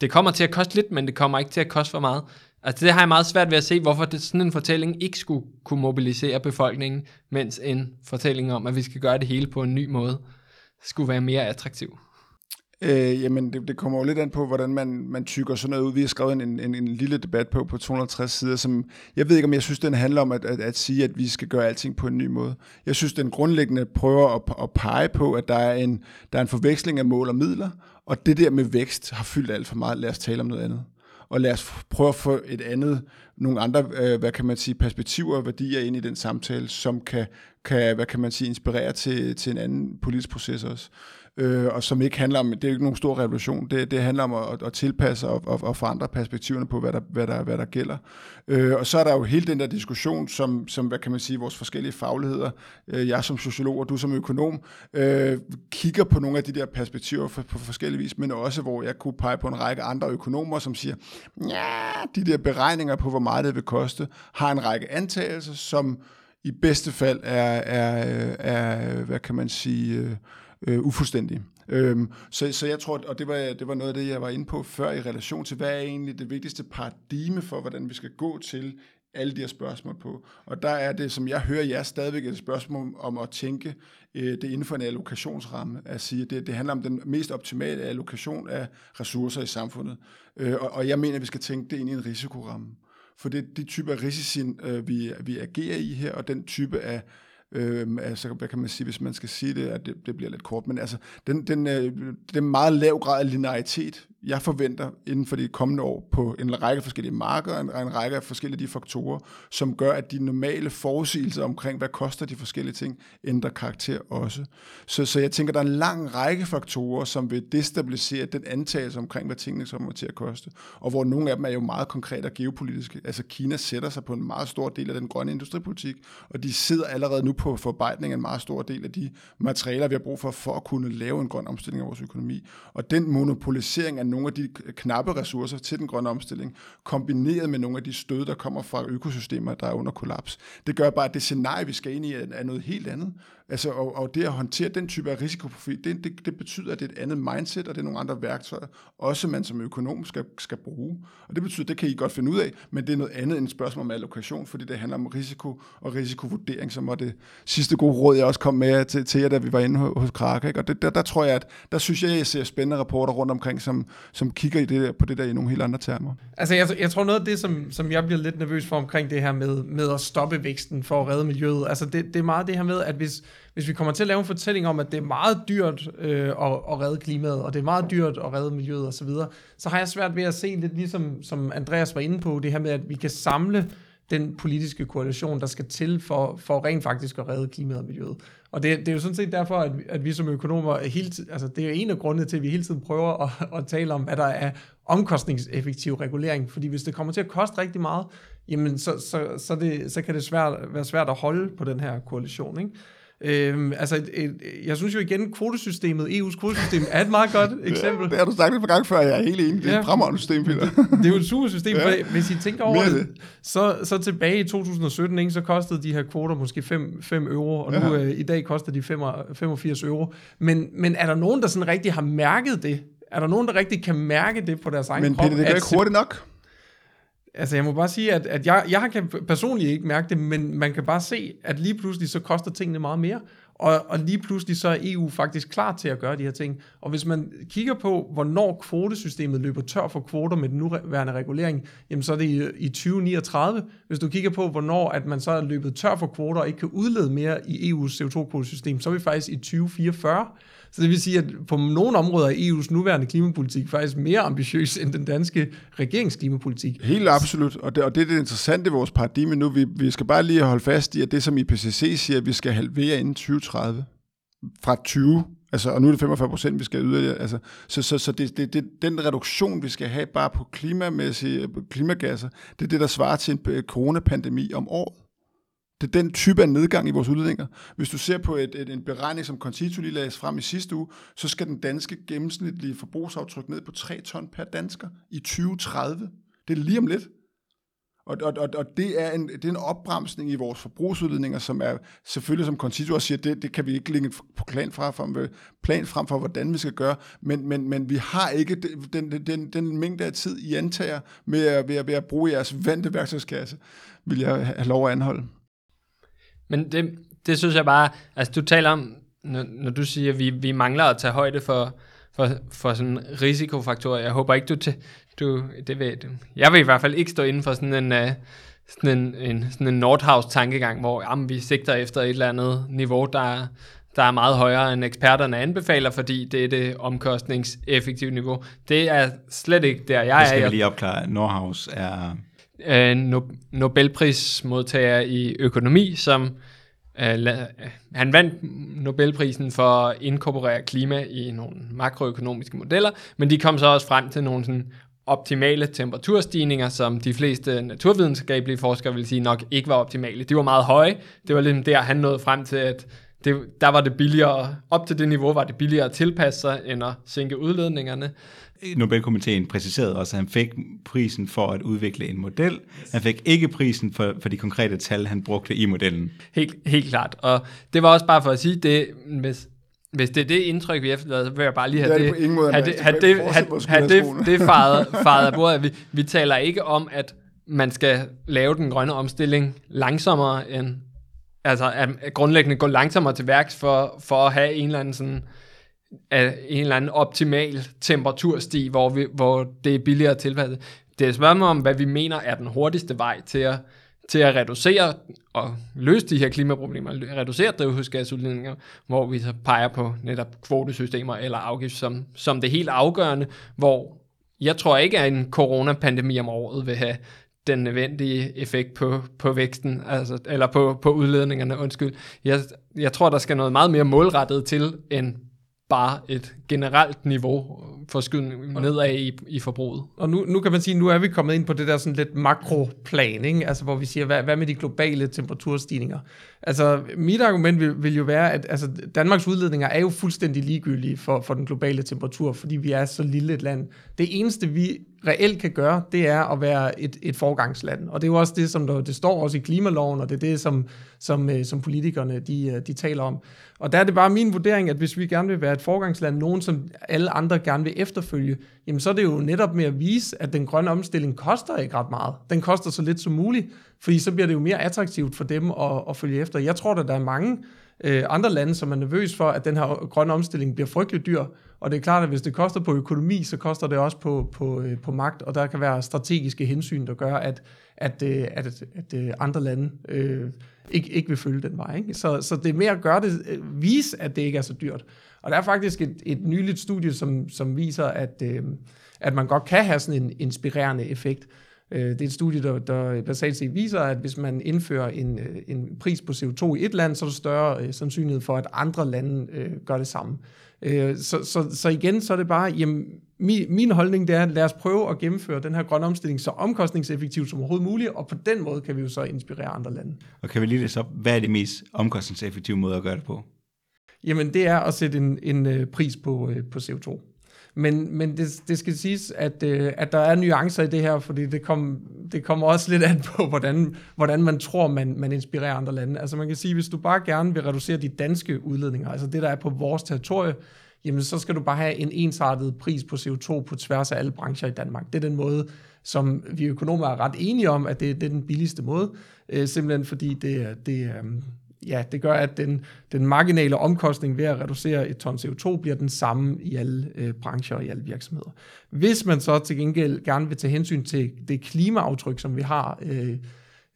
Det kommer til at koste lidt, men det kommer ikke til at koste for meget. Altså det har jeg meget svært ved at se, hvorfor det, sådan en fortælling ikke skulle kunne mobilisere befolkningen, mens en fortælling om, at vi skal gøre det hele på en ny måde, skulle være mere attraktiv? Øh, jamen, det, det kommer jo lidt an på, hvordan man, man tykker sådan noget ud. Vi har skrevet en, en, en lille debat på på 260 sider, som jeg ved ikke, om jeg synes, den handler om at, at, at sige, at vi skal gøre alting på en ny måde. Jeg synes, den grundlæggende prøver at, at pege på, at der er, en, der er en forveksling af mål og midler, og det der med vækst har fyldt alt for meget. Lad os tale om noget andet. Og lad os prøve at få et andet, nogle andre, øh, hvad kan man sige, perspektiver og værdier ind i den samtale, som kan, kan hvad kan man sige, inspirere til, til en anden politisk proces også øh, og som ikke handler om, det er ikke nogen stor revolution, det, det handler om at, at tilpasse og, og, og forandre perspektiverne på, hvad der, hvad der, hvad der gælder. Øh, og så er der jo hele den der diskussion, som, som hvad kan man sige, vores forskellige fagligheder, øh, jeg som sociolog og du som økonom, øh, kigger på nogle af de der perspektiver for, på forskellige vis, men også hvor jeg kunne pege på en række andre økonomer, som siger, ja, de der beregninger på, hvor meget det vil koste, har en række antagelser, som i bedste fald er, er, øh, er hvad kan man sige, øh, øh, ufuldstændig. Øhm, så, så jeg tror, og det var, det var noget af det, jeg var inde på før i relation til, hvad er egentlig det vigtigste paradigme for, hvordan vi skal gå til alle de her spørgsmål på. Og der er det, som jeg hører jer, stadigvæk et spørgsmål om at tænke øh, det inden for en allokationsramme. At sige, at det, det handler om den mest optimale allokation af ressourcer i samfundet. Øh, og, og jeg mener, at vi skal tænke det ind i en risikoramme. For det er de typer af risici, øh, vi, vi agerer i her, og den type af Øh, altså, hvad kan man sige, hvis man skal sige det, at det, det bliver lidt kort, men altså, den, den, øh, den meget lav grad af linearitet, jeg forventer inden for de kommende år på en række forskellige markeder, en, en række af forskellige de faktorer, som gør, at de normale forudsigelser omkring, hvad koster de forskellige ting, ændrer karakter også. Så, så jeg tænker, der er en lang række faktorer, som vil destabilisere den antagelse omkring, hvad tingene kommer til at koste, og hvor nogle af dem er jo meget konkrete og geopolitiske. Altså Kina sætter sig på en meget stor del af den grønne industripolitik, og de sidder allerede nu på forarbejdning af en meget stor del af de materialer, vi har brug for, for at kunne lave en grøn omstilling af vores økonomi. Og den monopolisering af nogle af de knappe ressourcer til den grønne omstilling, kombineret med nogle af de stød, der kommer fra økosystemer, der er under kollaps. Det gør bare, at det scenarie, vi skal ind i, er noget helt andet. Altså, og, og det at håndtere den type af risikoprofil, det, det, det betyder, at det er et andet mindset, og det er nogle andre værktøjer, også man som økonom skal, skal bruge. Og det betyder, det kan I godt finde ud af, men det er noget andet end et spørgsmål om allokation, fordi det handler om risiko og risikovurdering, som var det sidste gode råd, jeg også kom med til, til jer, da vi var inde hos Krake. Ikke? Og det, der, der, tror jeg, at der synes jeg, jeg ser spændende rapporter rundt omkring, som, som kigger i det der, på det der i nogle helt andre termer. Altså, jeg, jeg tror noget af det, som, som jeg bliver lidt nervøs for omkring det her med, med at stoppe væksten for at redde miljøet, altså det, det er meget det her med, at hvis, hvis vi kommer til at lave en fortælling om, at det er meget dyrt øh, at, at redde klimaet, og det er meget dyrt at redde miljøet osv., så, så har jeg svært ved at se lidt ligesom, som Andreas var inde på, det her med, at vi kan samle den politiske koalition, der skal til for, for rent faktisk at redde klimaet og miljøet. Og det, det er jo sådan set derfor, at, at vi som økonomer hele tiden, altså det er jo en af grundene til, at vi hele tiden prøver at, at tale om, hvad der er omkostningseffektiv regulering. Fordi hvis det kommer til at koste rigtig meget, jamen så, så, så, det, så kan det svært, være svært at holde på den her koalition. Ikke? Øhm, altså, et, et, jeg synes jo igen, kvotesystemet, EU's kvotesystem, er et meget godt eksempel. Det har du sagt et par gange før, jeg er helt enig. Det er et fremragende system, Peter. Det, det er jo et super system, Ja. ja. hvis I tænker over det, så, så tilbage i 2017, ikke, så kostede de her kvoter måske 5, 5 euro, og nu Ja. øh, i dag koster de 5 85 euro. Men, men er der nogen, der sådan rigtig har mærket det? Er der nogen, der rigtig kan mærke det på deres egen Men krop? Peter, det at ikke hurtigt nok. Altså, jeg må bare sige, at, at jeg, jeg kan personligt ikke mærke det, men man kan bare se, at lige pludselig så koster tingene meget mere. Og, og lige pludselig så er EU faktisk klar til at gøre de her ting. Og hvis man kigger på, hvornår kvotesystemet løber tør for kvoter med den nuværende regulering, jamen så er det i, i 2039. Hvis du kigger på, hvornår at man så er løbet tør for kvoter og ikke kan udlede mere i EU's CO2-kvotesystem, så er vi faktisk i 2044. Så det vil sige, at på nogle områder er EU's nuværende klimapolitik faktisk mere ambitiøs end den danske regerings klimapolitik. Helt absolut, og det, og det er det interessante i vores paradigme nu. Vi, vi skal bare lige holde fast i, at det som IPCC siger, at vi skal halvere inden 2030 fra 20, altså, og nu er det 45 procent, vi skal yderligere. Altså, så så, så det, det, det, den reduktion, vi skal have bare på klimamæssige klimagasser, det er det, der svarer til en øh, coronapandemi om året. Det er den type af nedgang i vores udledninger. Hvis du ser på et, et, en beregning, som Concito lige lagde frem i sidste uge, så skal den danske gennemsnitlige forbrugsaftryk ned på 3 ton per dansker i 2030. Det er lige om lidt. Og, og, og, og det, er en, det er en opbremsning i vores forbrugsudledninger, som er selvfølgelig, som Concito også siger, det, det kan vi ikke lægge på plan, fra, for, plan frem for, hvordan vi skal gøre, men, men, men vi har ikke den, den, den, den mængde af tid, I antager med at, ved, at, ved at bruge jeres vante værktøjskasse, vil jeg have lov at anholde. Men det, det synes jeg bare, altså du taler om, når, når du siger, at vi, vi mangler at tage højde for, for, for sådan risikofaktorer. Jeg håber ikke, du, til, du det ved du. Jeg vil i hvert fald ikke stå inden for sådan en, uh, sådan en, en, sådan en Nordhaus-tankegang, hvor jamen, vi sigter efter et eller andet niveau, der, der er meget højere end eksperterne anbefaler, fordi det er det omkostningseffektive niveau. Det er slet ikke der, jeg Det skal er. vi lige opklare. Nordhaus er øh, no- Nobelprismodtager i økonomi, som øh, la- han vandt Nobelprisen for at inkorporere klima i nogle makroøkonomiske modeller, men de kom så også frem til nogle sådan optimale temperaturstigninger, som de fleste naturvidenskabelige forskere vil sige nok ikke var optimale. De var meget høje. Det var ligesom der, han nåede frem til, at det, der var det billigere, op til det niveau var det billigere at tilpasse sig, end at sænke udledningerne. Nobelkomiteen præciserede også, at han fik prisen for at udvikle en model. Han fik ikke prisen for, for de konkrete tal, han brugte i modellen. Helt, helt klart. Og det var også bare for at sige, det, hvis, hvis det er det indtryk, vi efterlader, så vil jeg bare lige have Det er det, det måde, have det, have Det det, have, have faret, faret af bordet. Vi, vi taler ikke om, at man skal lave den grønne omstilling langsommere end, altså at grundlæggende gå langsommere til værks for, for at have en eller anden sådan, af en eller anden optimal temperaturstig, hvor, vi, hvor det er billigere at tilpasse. Det er et spørgsmål om, hvad vi mener er den hurtigste vej til at, til at reducere og løse de her klimaproblemer, reducere drivhusgasudledninger, hvor vi så peger på netop kvotesystemer eller afgift som, som det helt afgørende, hvor jeg tror ikke, at en coronapandemi om året vil have den nødvendige effekt på, på væksten, altså, eller på, på udledningerne, undskyld. Jeg, jeg tror, der skal noget meget mere målrettet til, end bare et generelt niveau forskydning nedad i, i forbruget. Og nu, nu kan man sige, nu er vi kommet ind på det der sådan lidt makroplan, ikke? Altså, hvor vi siger, hvad, hvad med de globale temperaturstigninger? Altså, mit argument vil, vil jo være, at altså, Danmarks udledninger er jo fuldstændig ligegyldige for, for den globale temperatur, fordi vi er så lille et land. Det eneste, vi reelt kan gøre, det er at være et, et forgangsland. Og det er jo også det, som der, det står også i klimaloven, og det er det, som, som, øh, som politikerne de, øh, de taler om. Og der er det bare min vurdering, at hvis vi gerne vil være et forgangsland, nogen som alle andre gerne vil efterfølge, jamen så er det jo netop med at vise, at den grønne omstilling koster ikke ret meget. Den koster så lidt som muligt, fordi så bliver det jo mere attraktivt for dem at, at følge efter. Jeg tror, at der er mange øh, andre lande, som er nervøs for, at den her grønne omstilling bliver frygtelig dyr. Og det er klart, at hvis det koster på økonomi, så koster det også på, på, øh, på magt, og der kan være strategiske hensyn, der gør, at, at, øh, at, at, øh, andre lande øh, ikke, ikke vil følge den vej. Ikke? Så, så det er mere at gøre det, øh, vise, at det ikke er så dyrt. Og der er faktisk et, et nyligt studie, som, som viser, at, øh, at man godt kan have sådan en inspirerende effekt. Øh, det er et studie, der, der basalt set viser, at hvis man indfører en, øh, en pris på CO2 i et land, så er der større øh, sandsynlighed for, at andre lande øh, gør det samme. Øh, så, så, så igen, så er det bare, jamen, min, min holdning det er, at lad os prøve at gennemføre den her grønne omstilling så omkostningseffektivt som overhovedet muligt, og på den måde kan vi jo så inspirere andre lande. Og kan vi lige læse op, hvad er det mest omkostningseffektive måde at gøre det på? Jamen, det er at sætte en, en øh, pris på, øh, på CO2. Men, men det, det skal siges, at, øh, at der er nuancer i det her, fordi det, kom, det kommer også lidt an på, hvordan, hvordan man tror, man, man inspirerer andre lande. Altså man kan sige, hvis du bare gerne vil reducere de danske udledninger, altså det, der er på vores territorie, jamen så skal du bare have en ensartet pris på CO2 på tværs af alle brancher i Danmark. Det er den måde, som vi økonomer er ret enige om, at det, det er den billigste måde, øh, simpelthen fordi det, det, øh, ja, det gør, at den, den marginale omkostning ved at reducere et ton CO2 bliver den samme i alle øh, brancher og i alle virksomheder. Hvis man så til gengæld gerne vil tage hensyn til det klimaaftryk, som vi har, øh,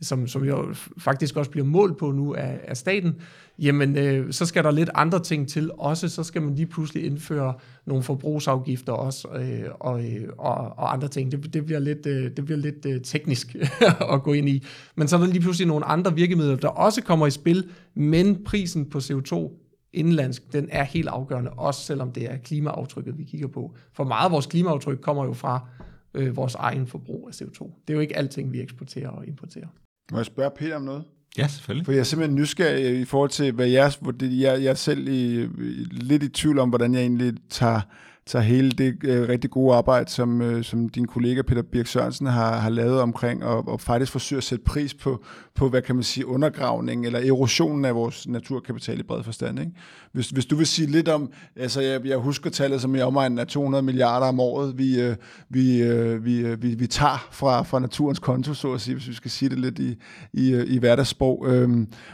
som, som jo faktisk også bliver målt på nu af, af staten, jamen øh, så skal der lidt andre ting til også. Så skal man lige pludselig indføre nogle forbrugsafgifter også, øh, og, øh, og, og andre ting. Det, det bliver lidt, øh, det bliver lidt øh, teknisk at gå ind i. Men så er der lige pludselig nogle andre virkemidler, der også kommer i spil, men prisen på CO2 indlandsk, den er helt afgørende, også selvom det er klimaaftrykket, vi kigger på. For meget af vores klimaaftryk kommer jo fra øh, vores egen forbrug af CO2. Det er jo ikke alting, vi eksporterer og importerer. Må jeg spørge Peter om noget? Ja, selvfølgelig. For jeg er simpelthen nysgerrig i forhold til, hvad det, jeg, jeg er selv i, lidt i tvivl om, hvordan jeg egentlig tager tager hele det øh, rigtig gode arbejde, som, øh, som din kollega Peter Birk Sørensen har, har lavet omkring, og, og faktisk forsøger at sætte pris på, på, hvad kan man sige, undergravning eller erosionen af vores naturkapital i bred forstand. Ikke? Hvis, hvis du vil sige lidt om, altså jeg, jeg husker tallet som i omegnen af 200 milliarder om året, vi, øh, vi, øh, vi, øh, vi, vi tager fra, fra naturens konto, så at sige, hvis vi skal sige det lidt i, i, øh, i hverdagssprog. Øh,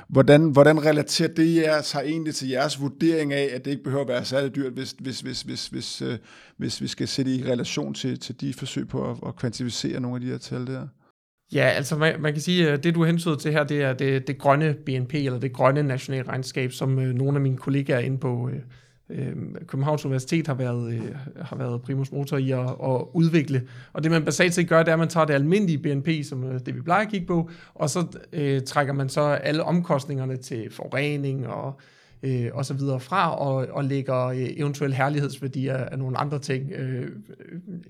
hvordan, hvordan relaterer det jer sig egentlig til jeres vurdering af, at det ikke behøver at være særlig dyrt, hvis, hvis, hvis, hvis, hvis øh, hvis vi skal sætte i relation til, til de forsøg på at, at kvantificere nogle af de her tal der? Ja, altså man, man kan sige, at det du hensyder til her, det er det, det grønne BNP, eller det grønne nationale regnskab, som øh, nogle af mine kollegaer inde på øh, øh, Københavns Universitet har været, øh, har været primus motor i at, at udvikle. Og det man basalt set gør, det er, at man tager det almindelige BNP, som øh, det vi plejer at kigge på, og så øh, trækker man så alle omkostningerne til forurening og øh, Øh, og så videre fra, og, og lægger øh, eventuelle herlighedsværdier af nogle andre ting, øh,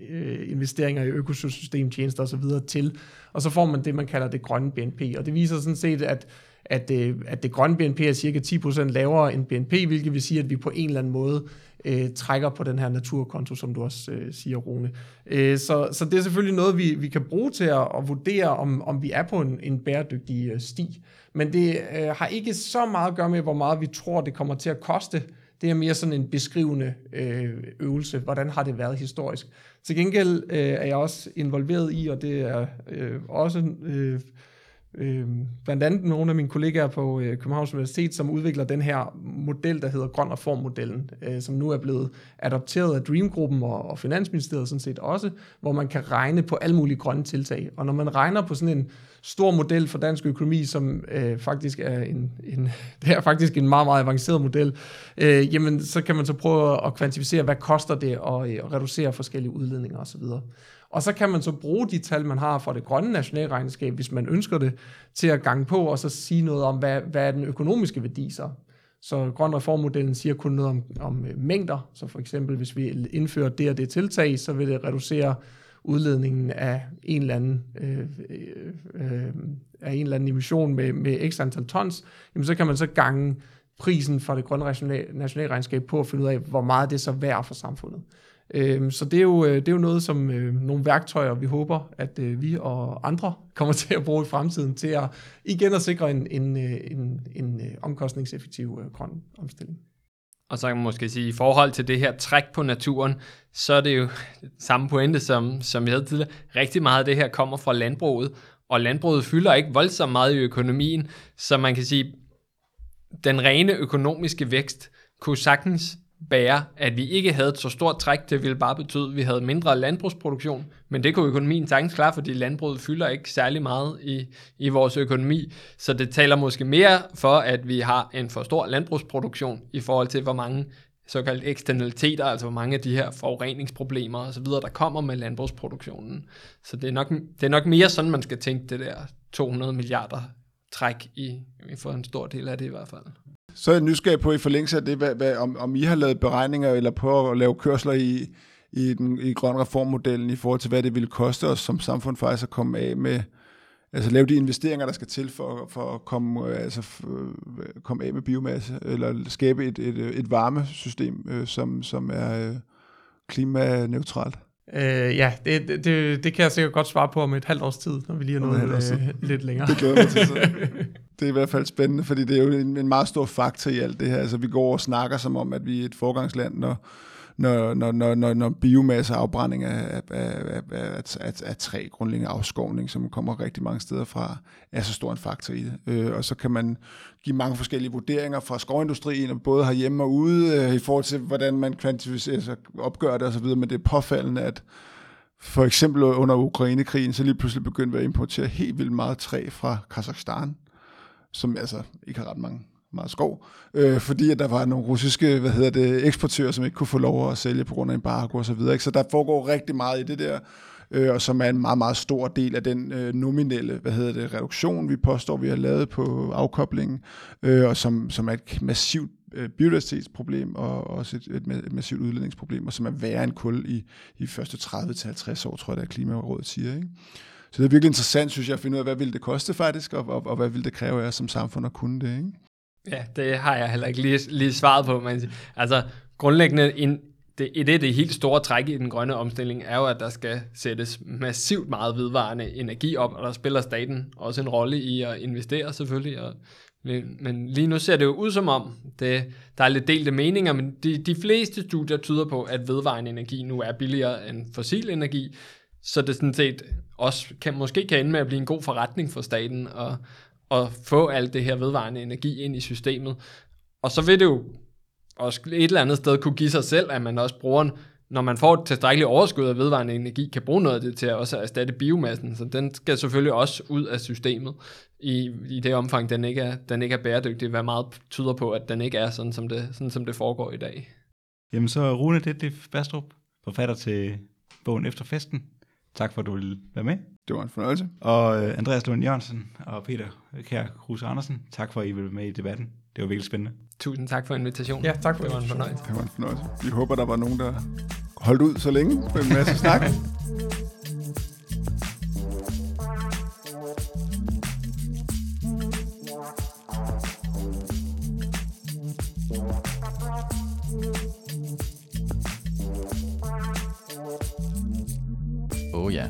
øh, investeringer i økosystemtjenester og så videre til, og så får man det, man kalder det grønne BNP, og det viser sådan set, at at, øh, at det grønne BNP er cirka 10% lavere end BNP, hvilket vil sige, at vi på en eller anden måde øh, trækker på den her naturkonto, som du også øh, siger, Rune. Øh, så, så det er selvfølgelig noget, vi, vi kan bruge til at, at vurdere, om, om vi er på en, en bæredygtig øh, sti. Men det øh, har ikke så meget at gøre med, hvor meget vi tror, det kommer til at koste. Det er mere sådan en beskrivende øh, øvelse. Hvordan har det været historisk? Til gengæld øh, er jeg også involveret i, og det er øh, også... Øh, øh, blandt andet nogle af mine kollegaer på øh, Københavns Universitet, som udvikler den her model, der hedder Grøn Reformmodellen, øh, som nu er blevet adopteret af Dreamgruppen og, og Finansministeriet sådan set også, hvor man kan regne på alle mulige grønne tiltag. Og når man regner på sådan en stor model for dansk økonomi, som øh, faktisk er en, en, det er faktisk en meget, meget avanceret model, øh, jamen så kan man så prøve at kvantificere, hvad koster det at, øh, at reducere forskellige udledninger osv. Og så kan man så bruge de tal, man har fra det grønne nationalregnskab, hvis man ønsker det, til at gange på og så sige noget om, hvad, hvad er den økonomiske værdi så. Så grøn reformmodellen siger kun noget om, om øh, mængder. Så for eksempel, hvis vi indfører det og det tiltag, så vil det reducere udledningen af en eller anden, øh, øh, øh af en eller anden emission med, med x antal tons, jamen så kan man så gange prisen for det grønne nationalregnskab på at finde ud af, hvor meget det er så værd for samfundet. Øh, så det er, jo, øh, det er jo noget som øh, nogle værktøjer, vi håber, at øh, vi og andre kommer til at bruge i fremtiden til at igen at sikre en, en, øh, en, en øh, omkostningseffektiv øh, grøn omstilling. Og så kan man måske sige, at i forhold til det her træk på naturen, så er det jo samme pointe, som, som vi havde tidligere. Rigtig meget af det her kommer fra landbruget, og landbruget fylder ikke voldsomt meget i økonomien, så man kan sige, den rene økonomiske vækst kunne sagtens bære, at vi ikke havde et så stort træk, det ville bare betyde, at vi havde mindre landbrugsproduktion, men det kunne økonomien sagtens klare, fordi landbruget fylder ikke særlig meget i, i vores økonomi, så det taler måske mere for, at vi har en for stor landbrugsproduktion i forhold til, hvor mange såkaldte eksternaliteter, altså hvor mange af de her forureningsproblemer og så videre, der kommer med landbrugsproduktionen. Så det er nok, det er nok mere sådan, man skal tænke det der 200 milliarder træk i, for en stor del af det i hvert fald. Så er jeg nysgerrig på i forlængelse af det, hvad, hvad, om, om I har lavet beregninger eller på at lave kørsler i, i den i grøn reformmodellen i forhold til, hvad det ville koste os som samfund faktisk at komme af med, altså lave de investeringer, der skal til for, for at komme, øh, altså, øh, komme af med biomasse, eller skabe et, et, et varmesystem, øh, som, som er øh, klimaneutralt? Øh, ja, det, det, det kan jeg sikkert godt svare på om et halvt års tid, når vi lige er nået øh, lidt længere. Det glæder mig til. Så. Det er i hvert fald spændende, fordi det er jo en, en meget stor faktor i alt det her. Altså, vi går og snakker som om, at vi er et forgangsland, når, når, når, når, når, når biomasseafbrænding af, af, af, af, af, af træ, grundlæggende afskovning, som kommer rigtig mange steder fra, er så stor en faktor i det. Øh, og så kan man give mange forskellige vurderinger fra skovindustrien, både herhjemme og ude, øh, i forhold til, hvordan man kvantificerer sig, opgør det osv., men det er påfaldende, at for eksempel under Ukrainekrigen, så lige pludselig begyndte vi at importere helt vildt meget træ fra Kazakhstan, som altså ikke har ret mange meget skov, øh, fordi at der var nogle russiske hvad hedder det, eksportører, som ikke kunne få lov at sælge på grund af embargo og så videre. Ikke? Så der foregår rigtig meget i det der, øh, og som er en meget, meget stor del af den øh, nominelle hvad hedder det, reduktion, vi påstår, vi har lavet på afkoblingen, øh, og som, som er et massivt øh, biodiversitetsproblem og også et, et, et massivt udledningsproblem, og som er værre end kul i, i første 30-50 år, tror jeg, det er Klimarådet siger. Ikke? Så det er virkelig interessant, synes jeg, at finde ud af, hvad vil det koste faktisk, og, og, og hvad vil det kræve af os som samfund at kunne det, ikke? Ja, det har jeg heller ikke lige, lige svaret på. Men, altså, grundlæggende, en, det, et af de helt store træk i den grønne omstilling er jo, at der skal sættes massivt meget vedvarende energi op, og der spiller staten også en rolle i at investere selvfølgelig. Og, men lige nu ser det jo ud som om, det, der er lidt delte meninger, men de, de fleste studier tyder på, at vedvarende energi nu er billigere end fossil energi, så det sådan set også kan, måske kan ende med at blive en god forretning for staten og at få alt det her vedvarende energi ind i systemet. Og så vil det jo også et eller andet sted kunne give sig selv, at man også bruger, når man får et tilstrækkeligt overskud af vedvarende energi, kan bruge noget af det til at også erstatte biomassen. Så den skal selvfølgelig også ud af systemet i, i det omfang, den ikke, er, den ikke er bæredygtig, hvad meget tyder på, at den ikke er sådan, som det, sådan, som det foregår i dag. Jamen så Rune det Bastrup, forfatter til bogen Efter Festen. Tak for, at du ville være med. Det var en fornøjelse. Og uh, Andreas Lund Jørgensen og Peter Kjær Kruse Andersen, tak for, at I ville med i debatten. Det var virkelig spændende. Tusind tak for invitationen. Ja, tak for det. var en fornøjelse. Det var en fornøjelse. Vi håber, der var nogen, der holdt ud så længe med en masse snak. Oh ja.